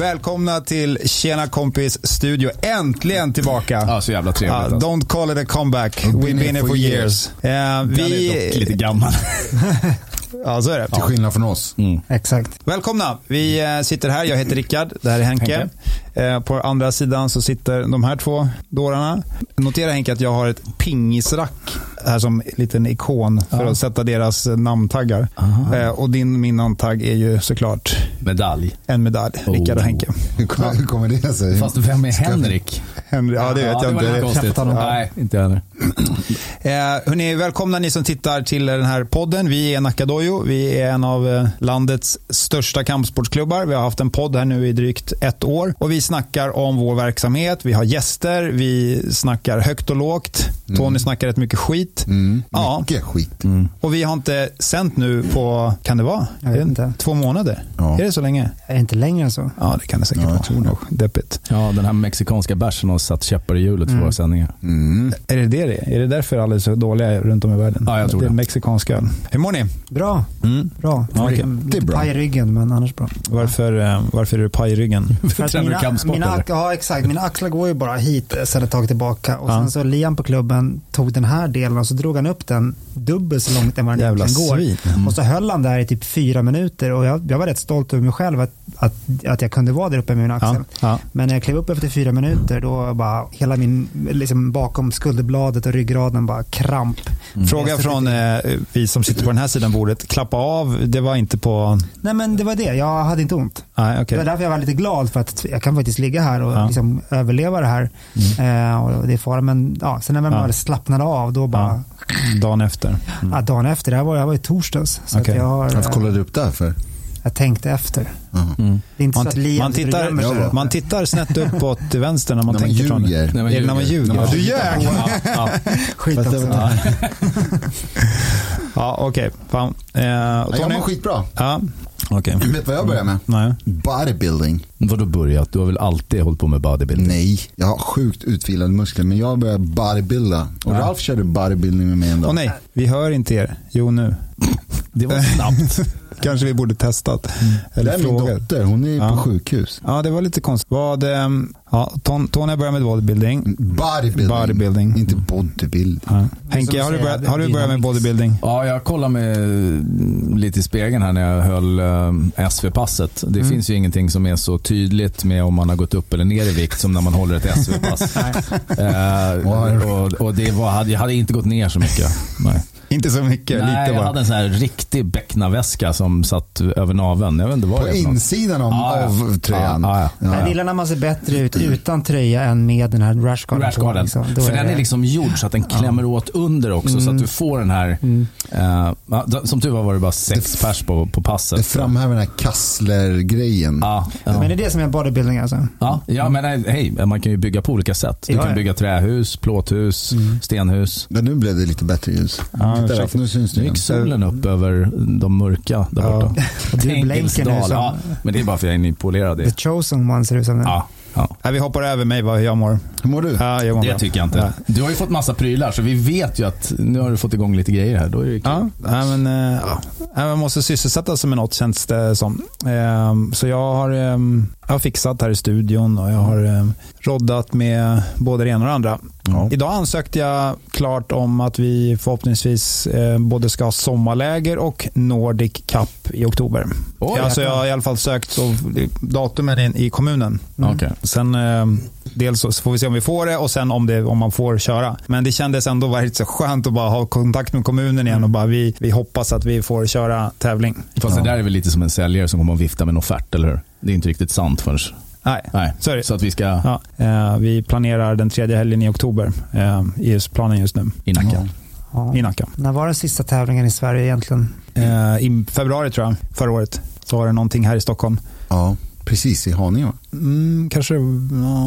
Välkomna till Tjena kompis studio. Äntligen tillbaka. Ja, så jävla trevligt. Uh, alltså. don't call it a comeback. We've been here for years. Uh, Den är dock lite gammal. ja, så är det. Till skillnad från oss. Mm. Exakt. Välkomna. Vi eh, sitter här. Jag heter Rickard. Det här är Henke. Henke. Eh, På andra sidan så sitter de här två dårarna. Notera Henke att jag har ett pingisrack här som liten ikon för Ja. att sätta deras namntaggar. Eh, Och din min namntagg är ju såklart Medalj. en medalj. Rickard och Oh. Henke. Hur kommer, hur kommer det sig? Fast vem är Henrik? Henry, ja, det vet jag det inte. konstigt. Nej, inte jag heller. Eh, hörni, välkomna ni som tittar till den här podden. Vi är Nakadojo. Vi är en av eh, landets största kampsportsklubbar. Vi har haft en podd här nu i drygt ett år. Och Vi snackar om vår verksamhet. Vi har gäster. Vi snackar högt och lågt. Tony snackar rätt mycket skit. Mm, Ja. mycket skit. Och vi har inte sänt nu på, kan det vara? Jag vet det inte. Två månader? Ja. Är det så länge? Är det inte längre än så? Ja, det kan det säkert Ja, jag vara. det. Deppigt. Ja, den här mexikanska bärsen har satt käppar i hjulet för Mm. våra sändningar. Mm. Är det det det är? Det därför alla är så dåliga runt om i världen? Ja, jag tror det. är det. mexikanska. Hur mår ni? Bra. Mm. Bra. Ja, okej. Lite Det är bra. paj i ryggen, men annars bra. Varför, eh, varför är du paj i ryggen? För att mina, kampsport, mina, ja, exakt. Mina axlar går ju bara hit sedan ett tag tillbaka. Och Ja. sen så Liam på klubben tog den här delen och så drog han upp den dubbelt så långt än vad den Jävla egentligen går. svin. Och så höll han där i typ fyra minuter och jag, jag var rätt stolt över mig själv att, att, att jag kunde vara där uppe med min axel. Ja, ja. Men när jag klev upp efter fyra minuter då bara hela min, liksom bakom skulderbladet och ryggraden bara kramp. Fråga från eh, vi som sitter på den här sidan bordet. Klappa av, det var inte på... Nej men det var det, jag hade inte ont. Nej, okej. Det var därför jag var lite glad för att jag kan faktiskt ligga här och Ja. liksom överleva det här. Eh, och det är fara, men ja, sen när man Ja. väl slappnade av då bara, Dagen efter. ja. dagen efter, det här var, jag var i torsdags. Så att jag, har, Varför eh, kollade du upp det för? Jag tänkte efter. Mm. Det är inte Man, så att Liam man, sitter och tittar, gömmer sig. Ja, man tittar snett uppåt till vänster när man När man tänker från- ljuger. När man det när man ljuger? När man du ljuger. ljög! Ja, ja. Skit också. var- Ja, okej. Fan. Eh, Ja, jag mår skitbra. Ja, okej. Vet du vad jag börjar med? Nej. Bodybuilding. Vadå börjat? Du har väl alltid hållit på med bodybuilding? Nej, jag har sjukt utvilade muskler men jag börjar bodybuilda. Och Ja. Ralf körde bodybuilding med mig en dag. Åh nej, vi hör inte er. Jo, nu. Det var snabbt. Kanske vi borde testat. det Eller är min frågat. dotter, hon är Ja. på sjukhus. Ja, det var lite konstigt. Vad, ehm, ja, Ton- Tony börjar med bodybuilding. Bodybuilding. Bodybuilding. Inte bodybuilding. Ja. Henke, har du, börjat, har du börjat med bodybuilding? Ja, jag kollade med lite i spegeln här när jag höll eh, SV-passet. Det Mm. finns ju ingenting som är så tydligt med om man har gått upp eller ner i vikt som när man håller ett SV-pass. eh, och, och det var, jag hade inte gått ner så mycket. Nej. Inte så mycket, Nej, lite jag bara. hade en sån här riktig becknarväska som satt över naveln. Jag vet inte vad På det är insidan av, Ja, ja. av tröjan. Ja, ja, Jag gillar när man ser bättre ut utan tröja än med den här rashguarden på. Rashguarden. Liksom. För är den det- är liksom gjord så att den klämmer åt under också så att du får den här, Mm. eh, ja, som tur var var det bara sex Det- pers på, på passet. Det framhäver den här Kassler-grejen. Ja, ja. Men det är det som är bodybuilding alltså? Ja, ja men nej, hej, man kan ju bygga på olika sätt. Du Ja, kan ja. bygga trähus, plåthus, stenhus. Men nu blev det lite bättre ljus. Ja, Titta, exakt. nu syns det Nu gick solen upp över de mörka där Ja. borta. Och du blänker nu som ja, men det är bara för att jag är nypolerad. the Det. chosen one ser ut som nu. Ja, ja. Nej, vi hoppar över mig vad jag mår. Hur mår du? Ja, jag mår Det bra. tycker jag inte. Ja. Du har ju fått massa prylar så vi vet ju att nu har du fått igång lite grejer här. Då är det kul. Ja, men, eh, ja. Man måste sysselsätta sig med något känns det som. Ehm, Så jag har, ehm, jag har fixat här i studion och jag har ehm, roddat med både det ena och det andra. Ja. Idag ansökte jag klart om att vi förhoppningsvis eh, både ska ha sommarläger och Nordic Cup i oktober. Oj, alltså jag har i alla fall sökt datumen i, i kommunen. Okej. Sen eh, dels så får vi se om vi får det och sen om, det, om man får köra. Men det kändes ändå väldigt så skönt att bara ha kontakt med kommunen igen och bara vi, vi hoppas att vi får köra tävling. Fast det där är väl lite som en säljare som kommer och vifta med en offert, eller hur? Det är inte riktigt sant förrän... Nej, Nej, så så att vi ska Ja, eh, vi planerar den tredje helgen i oktober eh, i just planen just nu. i Nacka. Ja. Ja. I Nacka. När var den sista tävlingen i Sverige egentligen? Eh, I februari tror jag, förra året, så var det någonting här i Stockholm. Ja, precis i Haninge va? Mm, kanske, ja,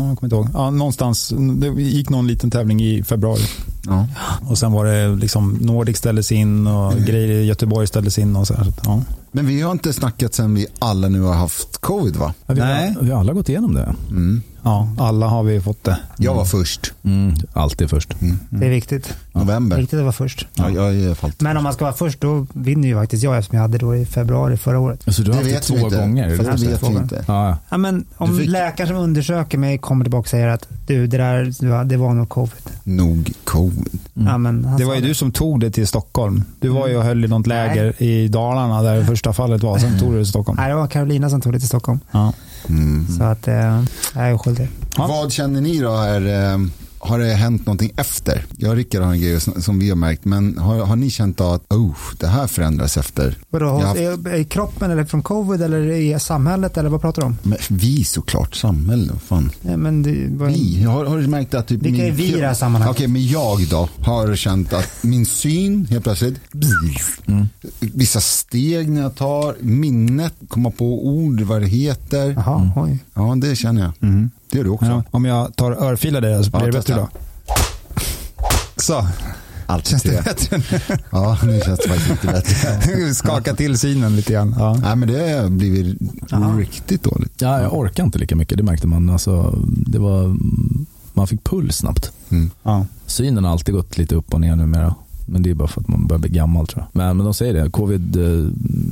jag kommer inte ihåg. Ja, någonstans, det gick någon liten tävling i februari. Ja. Och sen var det liksom Nordic ställdes in och grejer i Göteborg ställdes in. Och så här, ja. Men vi har inte snackat sen vi alla nu har haft covid va? Ja, vi, Nej. har, vi har alla gått igenom det. Mm. Ja, alla har vi fått det. Jag var först. Mm, alltid först. Det är viktigt. November. Riktigt att vara först. Ja, jag är fallt. Men om man ska vara först då vinner ju faktiskt jag eftersom jag hade då i februari förra året. Så du har haft det vet vi två gånger? är För det det vet vi inte. Ja, Ja, men om fick- läkaren som undersöker mig kommer tillbaka och säger att du, det där det var nog covid. Nog covid. Mm. Ja, men Det var ju du som tog det till Stockholm. Du var ju och höll i något läger i Dalarna där det första fallet var. Sen tog du det till Stockholm. Nej, det var Carolina som tog det till Stockholm. Ja. Mm. Så att eh, jag är oskyldig. Ja. Vad känner ni då? Är, eh, har det hänt någonting efter? Jag och Rickard har en grej som som vi har märkt, men har, har ni känt att oh, det här förändras efter? Vadå, haft- i, i kroppen eller från covid eller i samhället eller vad pratar du om? Men vi såklart, samhället, vad fan. Nej, men det var Vi, har, har du märkt att typ Vilka min är vi i det här sammanhanget? Okej, men jag då har känt att min syn helt plötsligt, Mm. vissa steg när jag tar, minnet, komma på ord, vad det heter. Jaha, oj. Ja, det känner jag. Mm. Det gör du också. Ja, om jag tar örfilar dig så blir Ja, det bättre då. Så, Alltid känns det tre. bättre nu? Ja, nu känns det faktiskt lite bättre. Skaka till synen lite grann. Ja. Nej, men det har blivit Ja. riktigt dåligt. Ja, jag orkar inte lika mycket, det märkte man. Alltså, det var, man fick puls snabbt. Mm. Ja. Synen har alltid gått lite upp och ner numera. Men det är bara för att man börjar bli gammal tror jag. Men, men de säger det, covid eh,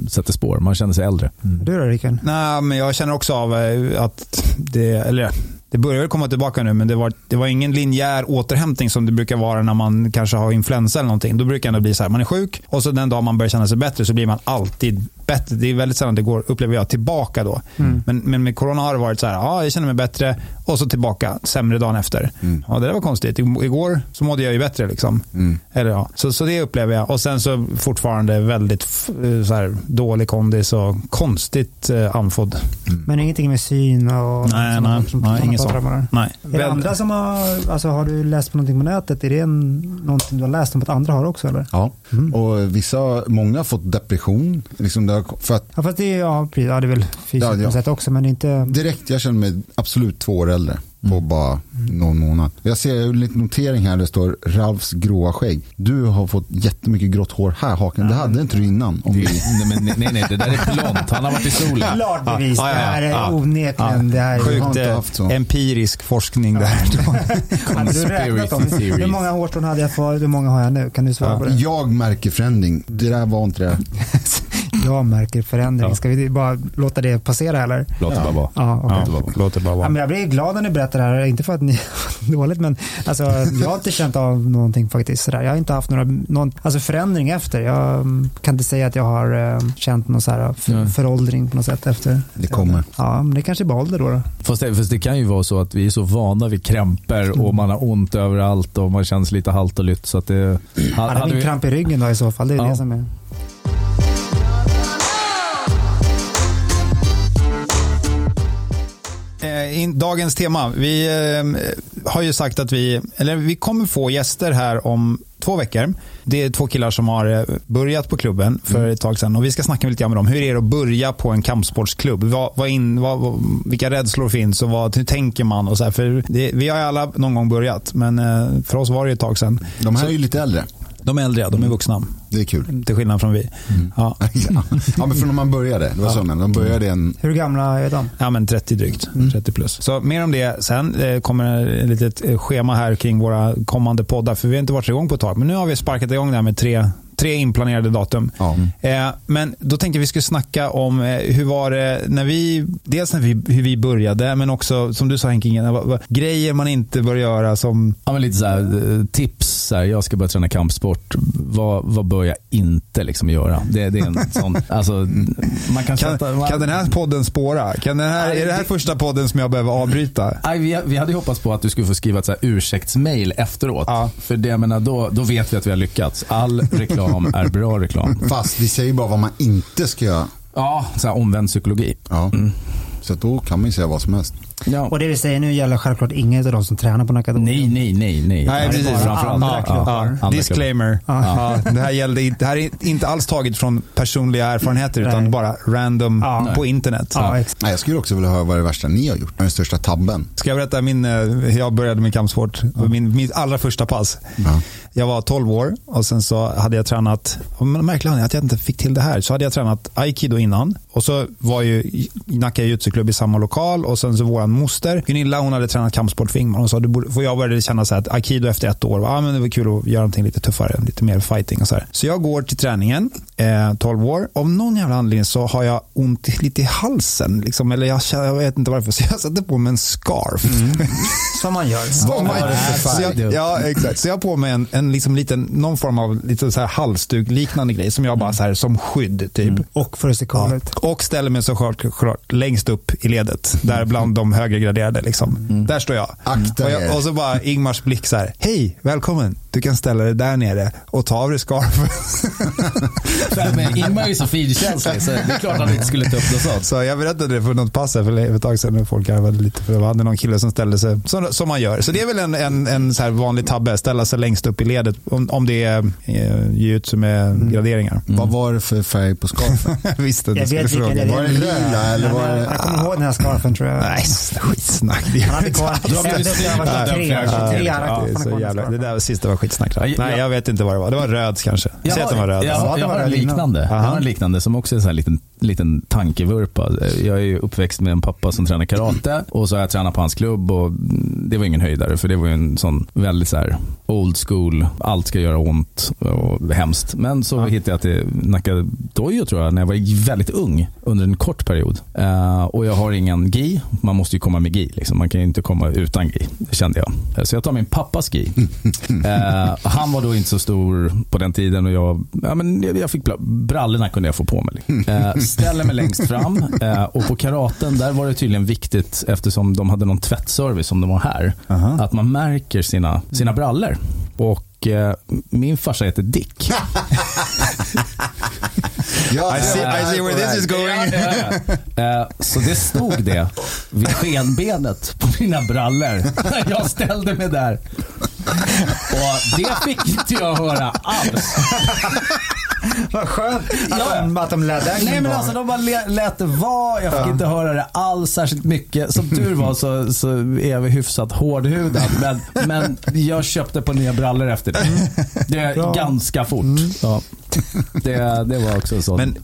sätter spår. Man känner sig äldre. Du då Rickard? Nej, men jag känner också av eh, att det, eller det börjar väl komma tillbaka nu, men det var, det var ingen linjär återhämtning som det brukar vara när man kanske har influensa eller någonting. Då brukar det bli så här, man är sjuk och så den dag man börjar känna sig bättre så blir man alltid bättre. Det är väldigt sällan det går, upplever jag, tillbaka då. Mm. Men, men med corona har det varit så här, ja, jag känner mig bättre och så tillbaka sämre dagen efter. Mm. Ja, det där var konstigt. I- Igår så mådde jag ju bättre. Liksom. Mm. Eller, ja. så, så det upplever jag. Och sen så fortfarande väldigt eh, så här, dålig kondis och konstigt eh, andfådd. Men ingenting med syn och... Nej, som- nej, som- nej, inget sånt. Nej. Är det andra som har, alltså har du läst på någonting på nätet? Är det en, någonting du har läst om att andra har också eller? Ja, Mm. och vissa, många har fått depression. Liksom det har, för att Ja fast det är, ja, precis, ja, det är väl fysiskt Ja, på ja. sätt också men inte... direkt, jag känner mig absolut två år äldre på Mm. bara någon månad. Jag ser en liten notering här där det står Ralfs gråa skägg. Du har fått jättemycket grått hår här haken. Det hade inte du innan. Om Det, vi... nej, men, nej, nej, det där är blont. Han har varit i solen. Klart bevis, Ja, ja, ja. det här är Ja. onekligen, det här är... har Sjukt inte eh, haft så. empirisk forskning där. Hade du räknat om, hur många hårstrån hade jag förut, hur många har jag nu? Kan du svara på det? Jag märker förändring. Det där var inte det. Jag märker förändring. Ja. Ska vi bara låta det passera eller? Låt det bara vara. Ja, okej. Ja, låt det bara Ja, vara. men jag blir glad när ni berättar det här, inte för att ni har dåligt men alltså, jag har inte känt av någonting faktiskt. Sådär. Jag har inte haft några, någon, alltså förändring efter. Jag mm, kan inte säga att jag har eh, känt någon så här för, föråldring på något sätt efter. Det kommer. Ja, men det kanske är bara ålder då. då. Fast det, fast det kan ju vara så att vi är så vana vid krämpor och man har ont överallt och man känns lite halt och lytt. Så att det, ha- Hade hade vi, kramp i ryggen då i så fall? Det är Ja. det som är. In, dagens tema. Vi eh, har ju sagt att vi, eller vi kommer få gäster här om två veckor. Det är två killar som har eh, börjat på klubben för ett tag sedan och vi ska snacka lite grann med dem. Hur är det att börja på en kampsportsklubb? Vad, vad in, vad, vad, vilka rädslor finns och vad, hur tänker man? Och så här, för det, vi har ju alla någon gång börjat, men eh, för oss var det ett tag sedan. De här är ju lite äldre. De är äldre, de är vuxna. Det är kul. Till skillnad från vi. Ja. ja, men från när man började. Det var så, men de började en... Hur gamla är de? Ja, men 30 drygt. 30 plus. Så mer om det sen. Det kommer ett litet eh, schema här kring våra kommande poddar. För vi har inte varit igång på ett tag. Men nu har vi sparkat igång det här med tre, tre inplanerade datum. Ja. Eh, men då tänkte vi skulle snacka om eh, hur var det när vi, dels när vi, hur vi började, men också som du sa vad, grejer man inte bör göra som, ja, men lite så här, eh, tips. Så här, jag ska börja träna kampsport. Vad, vad bör jag inte liksom göra? Det, det är en sån, alltså, man kan, kan, sätta, man, kan den här podden spåra? Kan den här, är det här första podden som jag behöver avbryta? Nej, vi, vi hade hoppats på att du skulle få skriva ett ursäktsmail efteråt. Ja. För det, jag menar, då, då vet vi att vi har lyckats. All reklam är bra reklam. Fast vi säger bara vad man inte ska göra. Ja, så här omvänd psykologi. Ja. Så att då kan man ju säga vad som helst. Ja. Och det vi säger nu gäller självklart ingen av de som tränar på Nacka Nej, nej, nej, nej. Nej, precis. Framförallt. andra klubbar. ja, Disclaimer. Ja. Ja, det, här gällde, inte- det här är inte alls taget från personliga erfarenheter utan Nej. bara random Ja. på internet. Jag skulle också vilja höra vad det värsta ni har gjort. Den största tabben. Ska jag berätta min, eh, jag började med kampsport? Min, min allra första pass. Ja. Jag var 12 år och sen så hade jag tränat, märkligt är att jag inte fick till det här, så hade jag tränat aikido innan Och så var ju Nacka jujutsu-klubb i samma lokal och sen så vår moster Gunilla hon hade tränat kampsport för Ingmar. Hon sa, du borde, för jag började känna så här att aikido efter ett år, ah, men det var kul att göra någonting lite tuffare, lite mer fighting och så här. Så jag går till träningen, eh, 12 år. Av någon jävla anledning så har jag ont lite i halsen. Liksom, eller jag, jag vet inte varför, så jag satte på mig en scarf. Mm. Som man gör. Som man, så jag, ja, exakt. Så jag har på mig en, en liksom liten, någon form av lite så här halsduk-liknande grej som jag bara så här, som skydd typ. Mm. Och för att se cool ut. Och ställer mig så klart, klart längst upp i ledet, där bland de högregraderade. Liksom. Mm. Där står jag. Akta och, jag, och så bara Ingmars blick så här, hej, välkommen, du kan ställa dig där nere och ta av dig scarfen. Ingmar är ju så finkänslig så det är klart att han inte skulle ta upp något sånt. Så jag berättade det för något pass här för ett tag sedan när folk garvade lite för det hade någon kille som ställde sig, som, som man gör. Så det är väl en, en, en så här vanlig tabbe, ställa sig längst upp i ledet om, om det är eh, jujutsu med mm. graderingar. Mm. Vad var det för färg på scarfen? jag visste att du skulle fråga. Var det lila eller var det... Jag kommer ihåg den här scarfen tror jag. Nej, skitsnack. Det Han hade kvar, det där sista var skitsnack. Nej, jag vet inte vad det var. Det var röd kanske. Säg att den var röd. Ja, jag har en liknande. Jag har en liknande som också är en sån här liten, liten tankevurpa. Jag är uppväxt med en pappa som tränar karate och så har jag tränat på hans klubb och det var ingen höjdare för det var ju en sån väldigt så här old school, allt ska göra ont och hemskt. Men så ja. hittade jag till Nacka Dojo tror jag när jag var väldigt ung under en kort period. Uh, och jag har ingen gi, man måste ju komma med gi. Liksom. Man kan ju inte komma utan gi, det kände jag. Så jag tar min pappas gi. Uh, han var då inte så stor på den tiden och jag, ja, men jag fick brallorna kunde jag få på mig. Uh, ställer mig längst fram och på karaten där var det tydligen viktigt eftersom de hade någon tvättservice som de var här. -huh. Att man märker sina, sina brallor. Och eh, min farsa heter Dick. Ja, I, see, I see where this is going. Ja, ja, uh, så det stod det vid skenbenet på mina brallor när jag ställde mig där. Och det fick inte jag höra alls. Vad skönt att, ja. de, att de lät den Nej men alltså de bara lät det vara. Jag fick ja. inte höra det alls särskilt mycket. Som tur var så, så är vi hyfsat hårdhudad. Men, men jag köpte på nya brallor efter det. Det är ganska fort. Mm. Ja. Det, det var också så. Men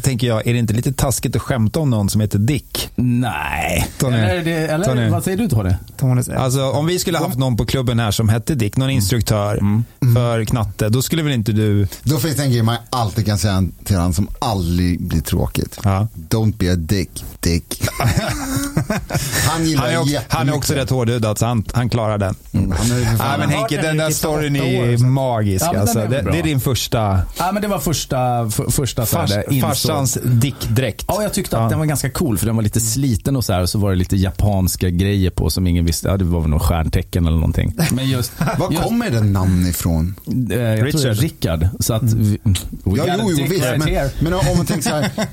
tänker jag, är det inte lite taskigt att skämta om någon som heter Dick? Nej. Tony. Eller, det, eller Tony. vad säger du Tony? Alltså, om vi skulle haft någon på klubben här som hette Dick, någon instruktör mm. Mm. för knatte, då skulle väl inte du... Då finns det en grej man alltid kan säga till honom som aldrig blir tråkigt. Ja. Don't be a dick, Dick. han gillar han är också, Han är också rätt hårdhudad, så han, han klarar den. Mm. Han är ja, men Henke, den där storyn är magisk. Ja, alltså. är det, det, är din första... Ja, men det var första, första Fars, farsans dickdräkt. Ja, jag tyckte att ja. den var ganska cool för den var lite sliten och så här och så var det lite japanska grejer på som ingen visste. Ja, det var väl någon stjärntecken eller någonting. Men just, Var just, kommer den namn ifrån? Eh, jag Richard. tror Rickard. Så att vi, ja, jo, jo, visst. Men, men, om man tänker så här.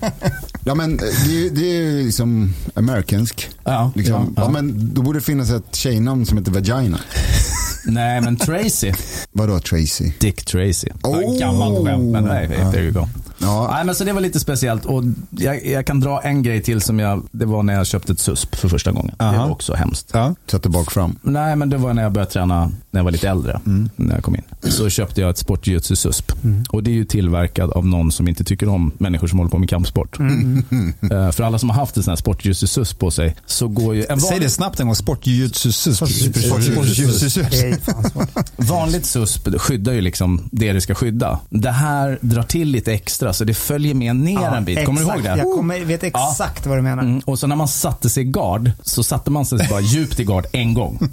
Ja, men det, det är liksom amerikansk. Ja, liksom. ja, ja. ja, men då borde det finnas ett tjejnamn som heter Vagina. Nej, men Tracy. Vadå Tracy? Dick Tracy. Oh! Gammalt skämt, men nej, there you go. Ja. Nej, men så det var lite speciellt. Och jag, jag, kan dra en grej till som jag, det var när jag köpte ett SUSP för första gången. Aha. Det var också hemskt. Ja. Satte bak fram? Nej, men det var när jag började träna när jag var lite äldre. Mm. När jag kom in. Så köpte jag ett sportjujutsu SUSP. Mm. Och det är ju tillverkad av någon som inte tycker om människor som håller på med kampsport. Mm. Uh, för alla som har haft en sån här sportjujutsu SUSP på sig så går ju... En. Säg det snabbt en gång. Sportjujutsu SUSP. Vanligt SUSP skyddar ju liksom det det ska skydda. Det här drar till lite extra så det följer med ner ja, en bit. Exakt. Kommer du ihåg det? Jag kommer, vet exakt ja. vad du menar. Mm. Och så när man satte sig i gard så satte man sig bara djupt i gard en gång.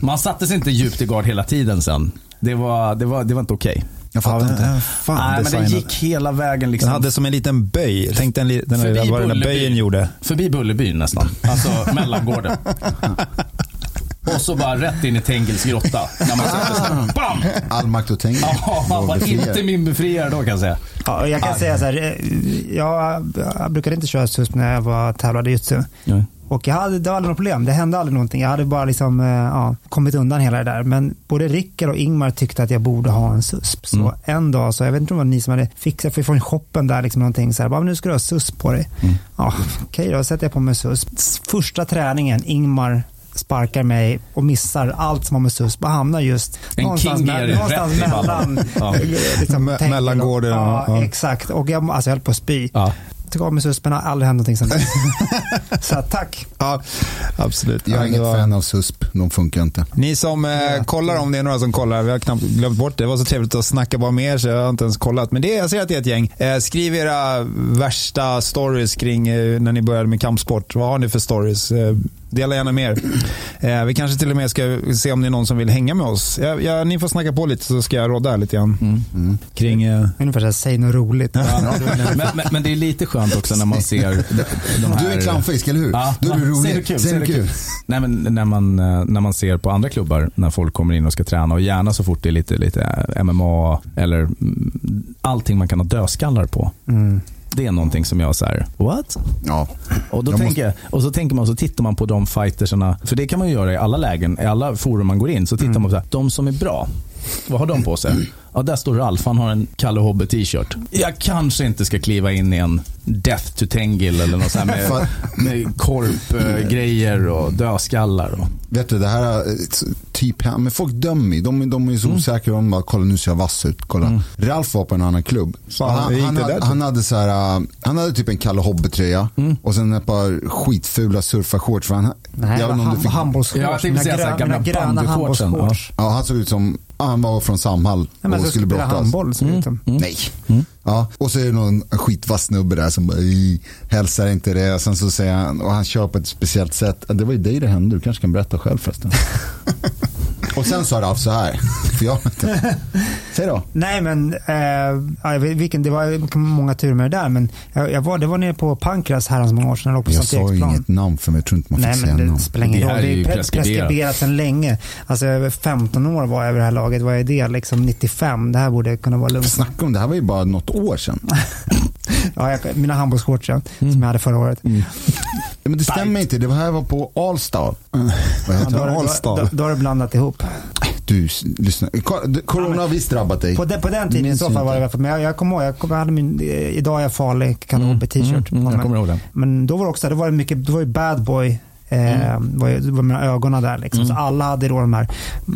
Man satte sig inte djupt i gard hela tiden sen. Det var, det var, det var inte okej. Okay. Jag fattar ja, inte. Fan, Nej, men den gick hela vägen. Liksom. Den hade som en liten böj. Tänk den, den, Förbi vad den där böjen gjorde. Förbi Bullerbyn nästan. Alltså mellangården. Och så bara rätt in i Tengils grotta. När man sätter Bam! All makt och Tengil. Ja, han var inte min befriare då kan jag säga. Ja, jag kan säga så här. Eh, jag, jag brukade inte köra SUSP när jag var tävlade jujutsu. Ja. Och jag hade, det var aldrig något problem. Det hände aldrig någonting. Jag hade bara liksom, eh, ja, kommit undan hela det där. Men både Rickard och Ingmar tyckte att jag borde ha en SUSP. Så mm. en dag, så jag vet inte om det var ni som hade fixat för från shoppen där, liksom någonting så här, bara, nu ska du ha SUSP på dig. Mm. Ja, Okej okay, då, sätter jag på mig SUSP. Första träningen, Ingmar sparkar mig och missar allt som har med SUSP och hamnar just en någonstans, med, någonstans mellan, ja. liksom, mellangården. Ja, ja, exakt. Och jag, alltså, jag höll på att spy. Ja. tycker om med suspen, har aldrig hänt någonting sen Så tack. Ja, absolut. Jag är inget var... fan av susp, de funkar inte. Ni som eh, kollar, om det är några som kollar, vi har knappt glömt bort det. Det var så trevligt att snacka bara med er så jag har inte ens kollat. Men det, jag ser att det är ett gäng. Eh, skriv era värsta stories kring eh, när ni började med kampsport. Vad har ni för stories? Dela gärna mer. Eh, vi kanske till och med ska se om det är någon som vill hänga med oss. Jag, jag, ni får snacka på lite så ska jag råda lite grann. Mm. Mm. Kring... Eh... Ungefär såhär, säg något roligt. Ja, men, men, men, det är lite skönt också när man ser de, här... Du är clownfisk, eller hur? Ja, du är rolig. Säg kul. Säg kul. Nej, men när, man, eh, när man ser på andra klubbar när folk kommer in och ska träna och gärna så fort det är lite, lite MMA eller mm, allting man kan ha dödskallar på. Mm. Det är någonting som jag säger, what? Ja. Och, då tänker, måste... och så tänker man, så tittar man på de fightersarna, för det kan man ju göra i alla lägen, i alla forum man går in, så tittar mm. man på så här, de som är bra, vad har de på sig? Ja, där står Ralf. Han har en Kalle Hobbe t-shirt. Jag kanske inte ska kliva in i en Death to Tengil eller något sånt med, med korpgrejer och dödskallar. Och. Vet du, det här typ, men folk dömer ju. De, de är så mm. osäkra. De bara, kolla nu ser jag vass ut. Kolla. Mm. Ralf var på en annan klubb. Fan, han, han, hade, han, hade så här, han hade typ en Kalle Hobbe-tröja mm. och sen ett par skitfula surfarshorts. Nej, jag vet inte om du fick... handbollsshorts. Ja, jag tänkte säga gamla bandyshortsen. Ja, han såg ut som Ja, han var från Samhall och Nej, skulle brottas. handboll mm. mm. Nej. Ja, och så är det någon skitvass snubbe där som bara, hälsar inte det. Sen så säger han, och han kör på ett speciellt sätt. Det var ju dig det hände, du kanske kan berätta själv förresten. Och sen sa Ralf så här. För jag, säg då. Nej men, eh, vilken, det var många turer med det där. Men jag, jag var, det var nere på Pankras herrans många år sedan. Jag, jag sa inget namn för mig. Jag tror inte man fick Nej, säga men namn. Det spelar ingen roll. Det är preskriberat sedan länge. Alltså över 15 år var jag vid det här laget. Vad är det? Liksom 95. Det här borde kunna vara lugnt. Snacka om det här var ju bara något år sedan. ja, jag, mina handbollsshorts ja, mm. som jag hade förra året. Mm. Men det stämmer inte. Det här var på Allstar. Ja, då, då, då, då har du blandat ihop. Du, lyssna. Corona har visst drabbat dig. På den, på den tiden i så fall var det Men jag, jag kommer ihåg, jag, kom, jag hade min, idag är jag farlig, kan mm. t-shirt. Mm, mm, jag kommer ihåg den. Men då var det också, det var mycket, då var det bad boy Eh, mm. var, var mina ögon där. Liksom. Mm. Så alla hade då de här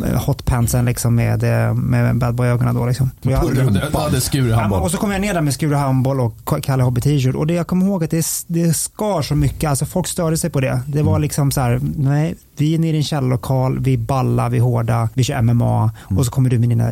eh, hotpantsen liksom, med, eh, med bad boy-ögonen. Liksom. Du hade Skure Och så kom jag ner där med Skure handboll och Kalle Hobby t-shirt. Och det jag kommer ihåg att det, det skar så mycket. Alltså folk störde sig på det. Det var mm. liksom så här, nej, vi är nere i en källarlokal, vi ballar, vi är hårda, vi kör MMA mm. och så kommer du med dina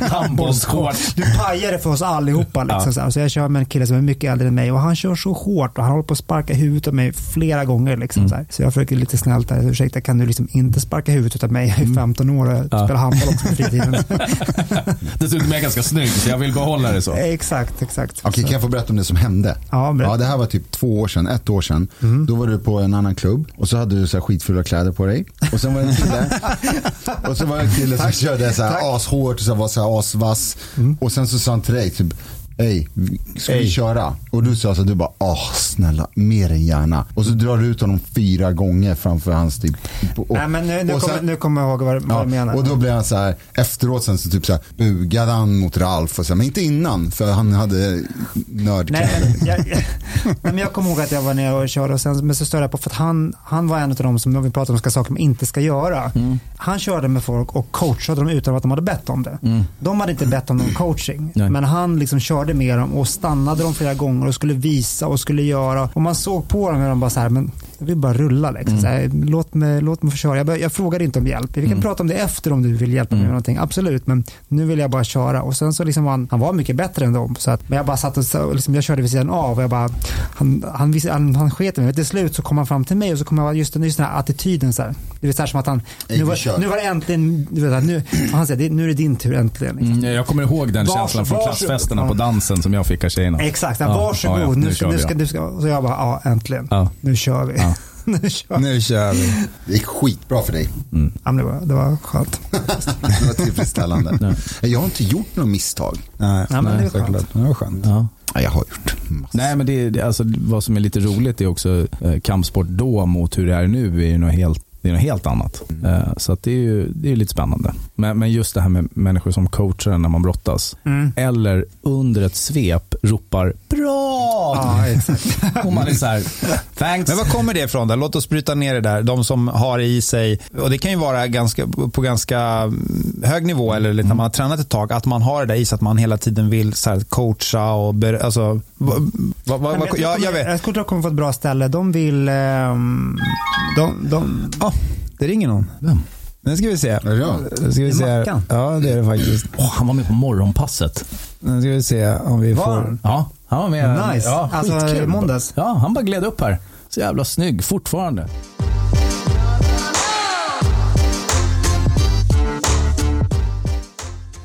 handbollsshorts. Du pajar det för oss allihopa. Liksom, ja. så, jag kör med en kille som är mycket äldre än mig och han kör så hårt och han håller på att sparka huvudet av mig flera gånger. Liksom, mm. så, så, jag försöker lite snällt där, ursäkta kan du liksom inte sparka huvudet av mig? Jag är 15 mm. år och ja. spelar handboll också på fritiden. Dessutom är jag ganska snygg så jag vill behålla det så. Exakt, exakt. Okej, kan jag få berätta om det som hände? Ja, ja, det här var typ två år sedan, ett år sedan. Mm. Då var du på en annan klubb och så hade du så här skit fulla kläder på dig. Och sen var det en kille, och så var det en kille som körde så här ashårt och så var så här asvass. Mm. Och sen så sa han till dig, typ, Ey, ska Ey. vi köra? Och du sa så du bara, åh snälla, mer än gärna. Och så drar du ut honom fyra gånger framför hans typ. Och, Nej men nu, nu, sen, kommer, nu kommer jag ihåg vad, vad ja, du menar. Och då blev han så här, efteråt sen så typ så här, bugade han mot Ralf och så, men inte innan, för han hade nördkläder. Nej, men jag, jag, men jag kommer ihåg att jag var nere och körde och sen, men så störde jag på, för att han, han var en av dem som, vi pratade om ska saker man inte ska göra. Mm. Han körde med folk och coachade dem utan att de hade bett om det. Mm. De hade inte bett om någon coaching, Nej. men han liksom körde körde med dem och stannade dem flera gånger och skulle visa och skulle göra. Och man såg på dem och de bara så här, men jag vill bara rulla. Liksom. Mm. Här, låt, mig, låt mig få köra. Jag, jag frågar inte om hjälp. Vi kan mm. prata om det efter om du vill hjälpa mig med mm. någonting. Absolut, men nu vill jag bara köra. Och sen så liksom han, han var mycket bättre än dem. Så att, men jag bara satt och liksom, jag körde vid sidan av och jag bara, han, han, han, han sket mig. Till slut så kom han fram till mig och så kom jag just, just den här attityden. Så här. Det är så här som att han, nu var, nu var det äntligen, du vet, nu, han säger, nu är det din tur äntligen. Liksom. Mm, jag kommer ihåg den Vars, känslan från klassfesterna ja. på dansen som jag fick av tjejerna. Exakt, ja, varsågod. Ja, ja, nu, nu, ska, nu, ska, nu ska, så jag bara, ja äntligen. Ja. Nu kör vi. Ja. nu, kör. nu kör vi. Det gick skitbra för dig. Mm. Ja, det, var, det var skönt. det var tillfredsställande. Jag har inte gjort några misstag. Nej, ja, men nej, det, var skönt. det var skönt. Ja. Ja, jag har gjort massor. Nej, men det, det, alltså, vad som är lite roligt är också eh, kampsport då mot hur det är nu är ju något helt Det är något helt annat. Mm. Så att det är ju det är lite spännande. Men, men just det här med människor som coachar när man brottas. Mm. Eller under ett svep ropar bra! Ja, exakt. och man är så här, thanks. Men var kommer det ifrån då? Låt oss bryta ner det där. De som har i sig, och det kan ju vara ganska, på ganska hög nivå eller lite när man har tränat ett tag, att man har det där i sig att man hela tiden vill så här, coacha och ber, alltså, va, va, va, jag, jag, jag, vet. Jag tror att de kommer få ett bra ställe. De vill, um, de, de, oh, det ringer någon. Vem? Nu ska vi se. Är det jag? Nu ska vi se. Ja, det är det faktiskt. Oh, han var med på morgonpasset. Nu ska vi se om vi får... Ja, han var med. Nice. Ja, alltså i måndags. Ja, han bara gled upp här. Så jävla snygg fortfarande.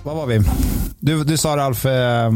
Var var vi? Du, du sa Ralf, eh,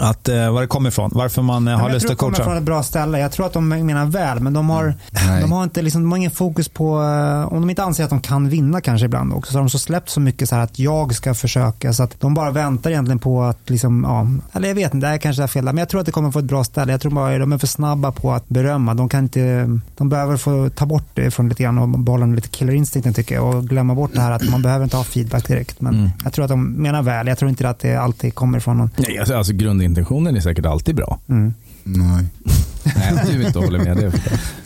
att, eh, var det kommer ifrån. Varför man eh, har lust att coacha. Jag tror det kommer från ett bra ställe. Jag tror att de menar väl, men de har, de har, inte, liksom, de har ingen fokus på, eh, om de inte anser att de kan vinna kanske ibland också, så har de så släppt så mycket så här att jag ska försöka, så att de bara väntar egentligen på att, liksom, ja, eller jag vet inte, det är kanske är fel, men jag tror att det kommer få ett bra ställe. Jag tror bara de är för snabba på att berömma. De kan inte, de behöver få ta bort det från lite grann och behålla lite killerinstinkten tycker jag och glömma bort det här att man behöver inte ha feedback direkt. Men mm. jag tror att de menar väl. Jag tror inte att det alltid kommer från någon. Nej, alltså, alltså grundintentionen är säkert alltid bra. Mm. Nej. Nej, du inte håller med. Det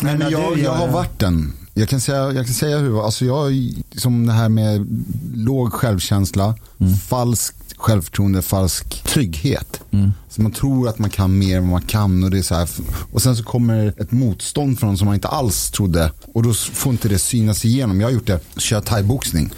men, men jag, jag har varit den. Jag kan säga, jag kan säga hur, alltså jag, som det här med låg självkänsla, mm. falskt självförtroende, falsk trygghet. Mm. Så man tror att man kan mer än vad man kan och det är så här, och sen så kommer ett motstånd från som man inte alls trodde och då får inte det synas igenom. Jag har gjort det, kör thaiboxning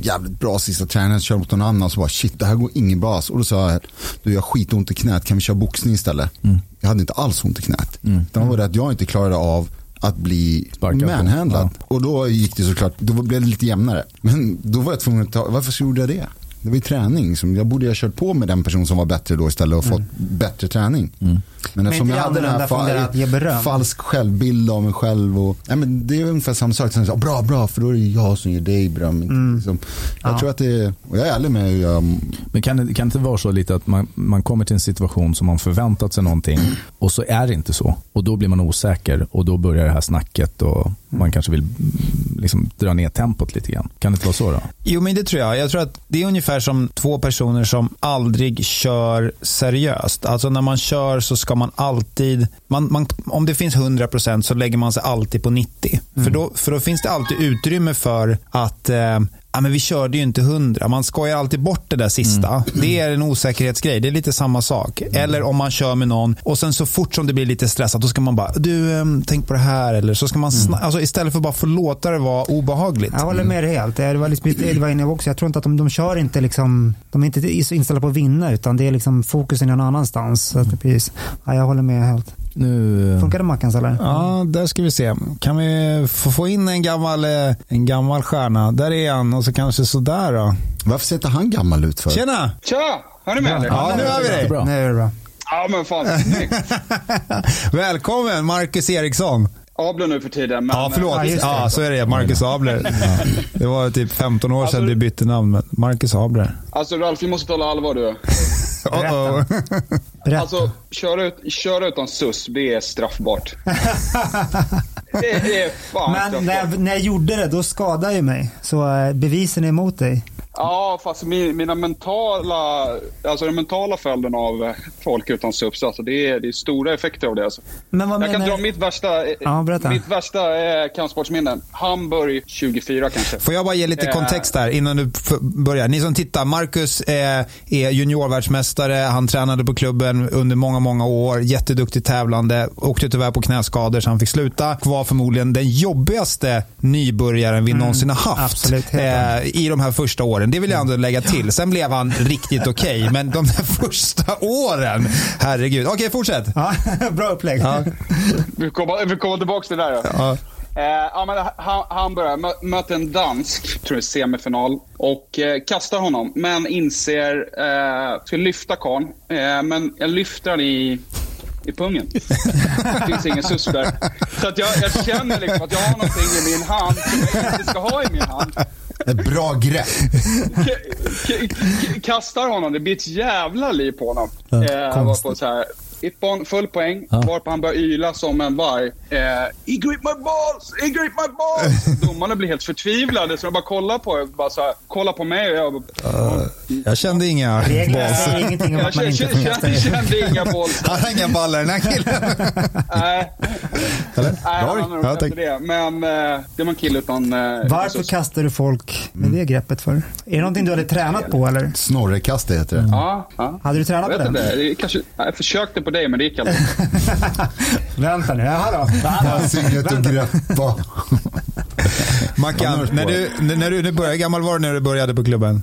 jävligt bra sista träningen, körde mot någon annan så bara shit det här går inget bra. Och då sa jag, du jag har skitont i knät, kan vi köra boxning istället? Mm. Jag hade inte alls ont i knät. Mm. Det var det att jag inte klarade av att bli manhandlad. Ja. Och då gick det såklart, då blev det lite jämnare. Men då var jag tvungen att ta, varför gjorde jag det? Det var ju träning. Jag borde ha kört på med den person som var bättre då istället och fått mm. bättre träning. Mm. Men eftersom men jag hade den här fa falsk självbild av mig själv. Och, nej, men det är ungefär samma sak. Så, bra, bra, för då är det jag som ger dig beröm. Mm. Liksom. Jag ja. tror att det är, och jag är ärlig med hur jag... Men kan det, kan det inte vara så lite att man, man kommer till en situation som man förväntat sig någonting och så är det inte så. Och då blir man osäker och då börjar det här snacket och man kanske vill liksom, dra ner tempot lite grann. Kan det inte vara så då? Jo, men det tror jag. Jag tror att det är ungefär som två personer som aldrig kör seriöst. Alltså när man kör så ska man alltid, man, man, om det finns 100% så lägger man sig alltid på 90. Mm. För, då, för då finns det alltid utrymme för att eh, ja, men vi körde ju inte hundra. Man skojar alltid bort det där sista. Mm. Det är en osäkerhetsgrej. Det är lite samma sak. Mm. Eller om man kör med någon och sen så fort som det blir lite stressat, då ska man bara, du, um, tänk på det här. Eller så ska man mm. alltså, istället för bara få låta det vara obehagligt. Jag håller med dig helt. Det var liksom, det var inne också. Jag tror inte att de, de kör inte liksom, de är inte inställda på att vinna, utan det är liksom fokusen någon annanstans. Så att, precis. Ja, jag håller med helt. Nu... Funkar det Mackans eller? Ja, där ska vi se. Kan vi få, in en gammal, eh, en gammal stjärna? Där är han och så kanske sådär då. Varför ser inte han gammal ut för? Tjena! Tja! Har ni med eller? Ja, nu har vi dig. Nu är det bra. Ja, men fan Välkommen Marcus Eriksson. Abler nu för tiden. Men, ja, förlåt. Ja, ja, så är det. Marcus Abler. Ja. Det var typ 15 år sedan alltså, du bytte namn, men Marcus Abler. Alltså Ralf, vi måste tala allvar du. Berätta. Berätta. Alltså, köra, ut, köra utan SUS, det är straffbart. det är fan Men när jag, när jag gjorde det, då skadade jag mig. Så eh, bevisen är emot dig. Ja, fast mina mentala, alltså den mentala följden av folk utan subs, alltså det, är, det är stora effekter av det. Alltså. Men vad jag kan dra mitt värsta, ja, mitt värsta eh, kampsportsminne. Hamburg 24 kanske. Får jag bara ge lite eh. kontext där innan du börjar? Ni som tittar, Marcus är, är juniorvärldsmästare. Han tränade på klubben under många, många år. Jätteduktig tävlande. Åkte tyvärr på knäskador så han fick sluta. Var förmodligen den jobbigaste nybörjaren vi mm, någonsin har haft absolut, eh, i de här första åren. Det vill jag ändå lägga till. Sen blev han riktigt okej, okay, men de där första åren, herregud. Okej, okay, fortsätt. Ja, bra upplägg. Ja. Vi kommer komma tillbaka till det där. Ja. Eh, ja, men han, han börjar, mö, möter en dansk, tror jag, semifinal och eh, kastar honom. Men inser, eh, ska lyfta karln, eh, men jag lyfter han i i pungen. Det finns ingen sus där. Så att jag, jag känner liksom att jag har någonting i min hand som jag inte ska ha i min hand. Ett bra grepp. kastar honom, det blir ett jävla liv på honom. Ja, eh, var på så här Ippon, full poäng. Ja. Varpå han börjar yla som en varg. Eh, He grip my balls! He grip my balls! Domarna blir helt förtvivlade så de bara kollar på bara så här, kollar på mig och jag bara, uh, Jag kände inga balls. säger ingenting om att man inte får kasta Jag kände inga balls. Han har inga ballar den här killen. Nej. Eller? Nej, han har nog inte det. Men uh, det var en kille utan... Uh, Varför kastar du folk med det greppet för? Är det någonting du hade tränat på eller? Snorrekast heter det. Ja, ja. Hade du tränat på? Det. Kanske, jag försökte på dig men det gick aldrig. Vänta nu, jaha då. Inget att greppa. Mackan, när du, när du, började, hur gammal var du när du började på klubben?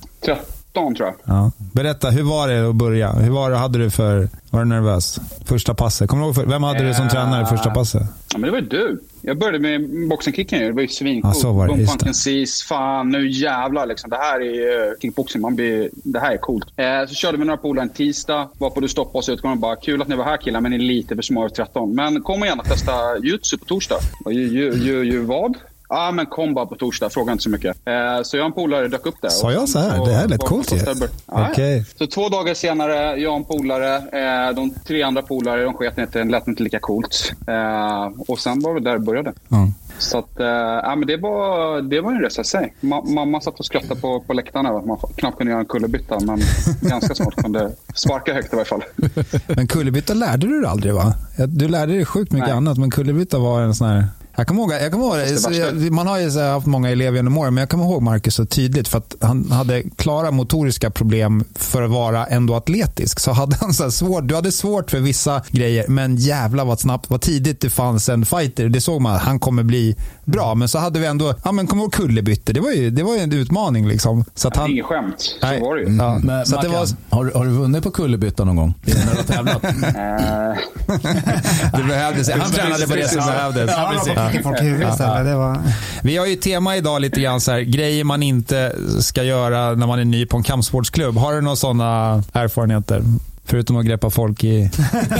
13 tror jag. Ja. Berätta, hur var det att börja? Hur var det, hade du för, var du nervös? Första passet, kommer du ihåg, vem hade du som tränare första passet? Ja, men det var ju du. Jag började med boxingkicken Det var ju svincoolt. Ja, så var det. Fan nu jävlar liksom. Det här är uh, kickboxing. Man blir, det här är coolt. Eh, så körde vi några polare en tisdag. Varpå du stoppade oss ut och bara “Kul att ni var här killar, men ni är lite för små över 13. Men kom och testa jutsu på torsdag”. Ju, ju, ju, ju vad? Ja, men kom bara på torsdag. Fråga inte så mycket. Eh, så jag och en polare dök upp där. Sa jag så här? det här lät coolt ju. Okay. Så två dagar senare, jag och en polare. Eh, de tre andra polare, de sket inte. Lät inte lika coolt. Eh, och sen var det där det började. Mm. Så att, ja, men det, var, det var en resa i sig. Ma mamma satt och skrattade på, på läktarna. Att man knappt kunde göra en kullerbytta, men ganska snart kunde sparka högt i varje fall. Men kullerbytta lärde du dig aldrig va? Du lärde dig sjukt mycket Nej. annat, men kullerbytta var en sån här jag kommer ihåg, jag kommer ihåg man har ju haft många elever genom åren, men jag kommer ihåg Marcus så tydligt för att han hade klara motoriska problem för att vara ändå atletisk. Så hade han så svårt, du hade svårt för vissa grejer, men jävla vad snabbt, vad tidigt det fanns en fighter. Det såg man, han kommer bli bra. Men så hade vi ändå, ja men kommer ihåg kullerbytte, det var ju, det var ju en utmaning liksom. Så att han, Inget skämt, så nej, var det ju. Ja, men, så Mackan, det var... har, har du vunnit på kullerbytta någon gång? När du har tävlat? det behövdes, han tränade på det som behövdes. Ja, fick folk i huvudet. Det var... Vi har ju tema idag lite grann så här, grejer man inte ska göra när man är ny på en kampsportsklubb. Har du några sådana erfarenheter? Förutom att greppa folk i,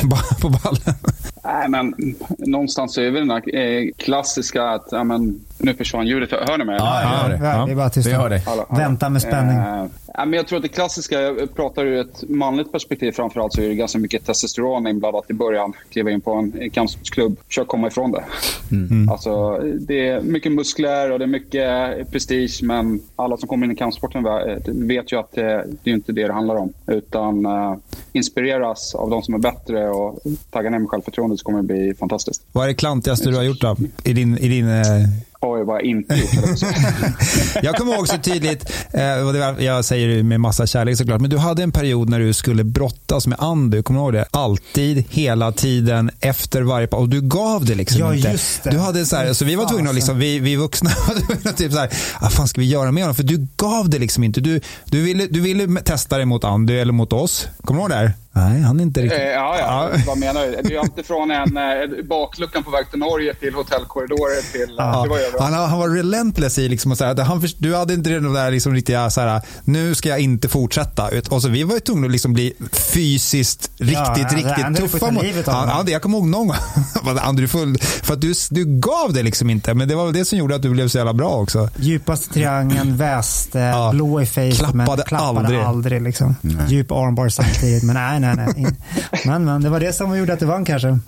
på ballen. Nej, men någonstans är väl den här klassiska att, ja, men, nu försvann ljudet. Hör ni mig? Ja, jag hör det. Ja, det är bara tyst. Vi hör dig. Vänta med spänning. Eh, men jag tror att det klassiska, jag pratar ur ett manligt perspektiv framförallt, så är det ganska mycket testosteron inblandat i början. Kliva in på en kampsportsklubb, försök komma ifrån det. Mm. Alltså, det är mycket muskler och det är mycket prestige, men alla som kommer in i kampsporten vet ju att det, det är inte det det handlar om. Utan uh, inspireras av de som är bättre och tagga ner med självförtroende så kommer det bli fantastiskt. Vad är det klantigaste du har gjort då? I din, i din uh Oj, vad jag inte gjort. jag kommer ihåg så tydligt, eh, och det var, jag säger det med massa kärlek såklart, men du hade en period när du skulle brottas med Andy, kommer du ihåg det? Alltid, hela tiden, efter varje Och du gav det liksom ja, inte. Just det. Du hade så här, så vi var tvungna att, liksom, vi, vi vuxna var typ så här, vad fan ska vi göra med honom? För du gav det liksom inte. Du, du, ville, du ville testa det mot Andy eller mot oss. Kommer du ihåg det? Här? Nej, han är inte riktigt... Eh, ja, ja, ja. vad menar du? Det är alltifrån en eh, bakluckan på väg till Norge till hotellkorridorer till... Ja. Det var han, han var relentless i liksom att säga att han, du hade inte det där liksom riktiga så här, nu ska jag inte fortsätta. Och så vi var ju tvungna att liksom bli fysiskt riktigt, ja, riktigt tuffa mot... Han, jag kommer ihåg någon gång, Andrew full, för att du, du gav det liksom inte. Men det var väl det som gjorde att du blev så jävla bra också. Djupaste triangeln, väste, ja. blå i face, klappade men klappade aldrig. aldrig liksom. Djup armbar samtidigt, men nej, nej, nej. Men, men det var det som gjorde att du vann kanske.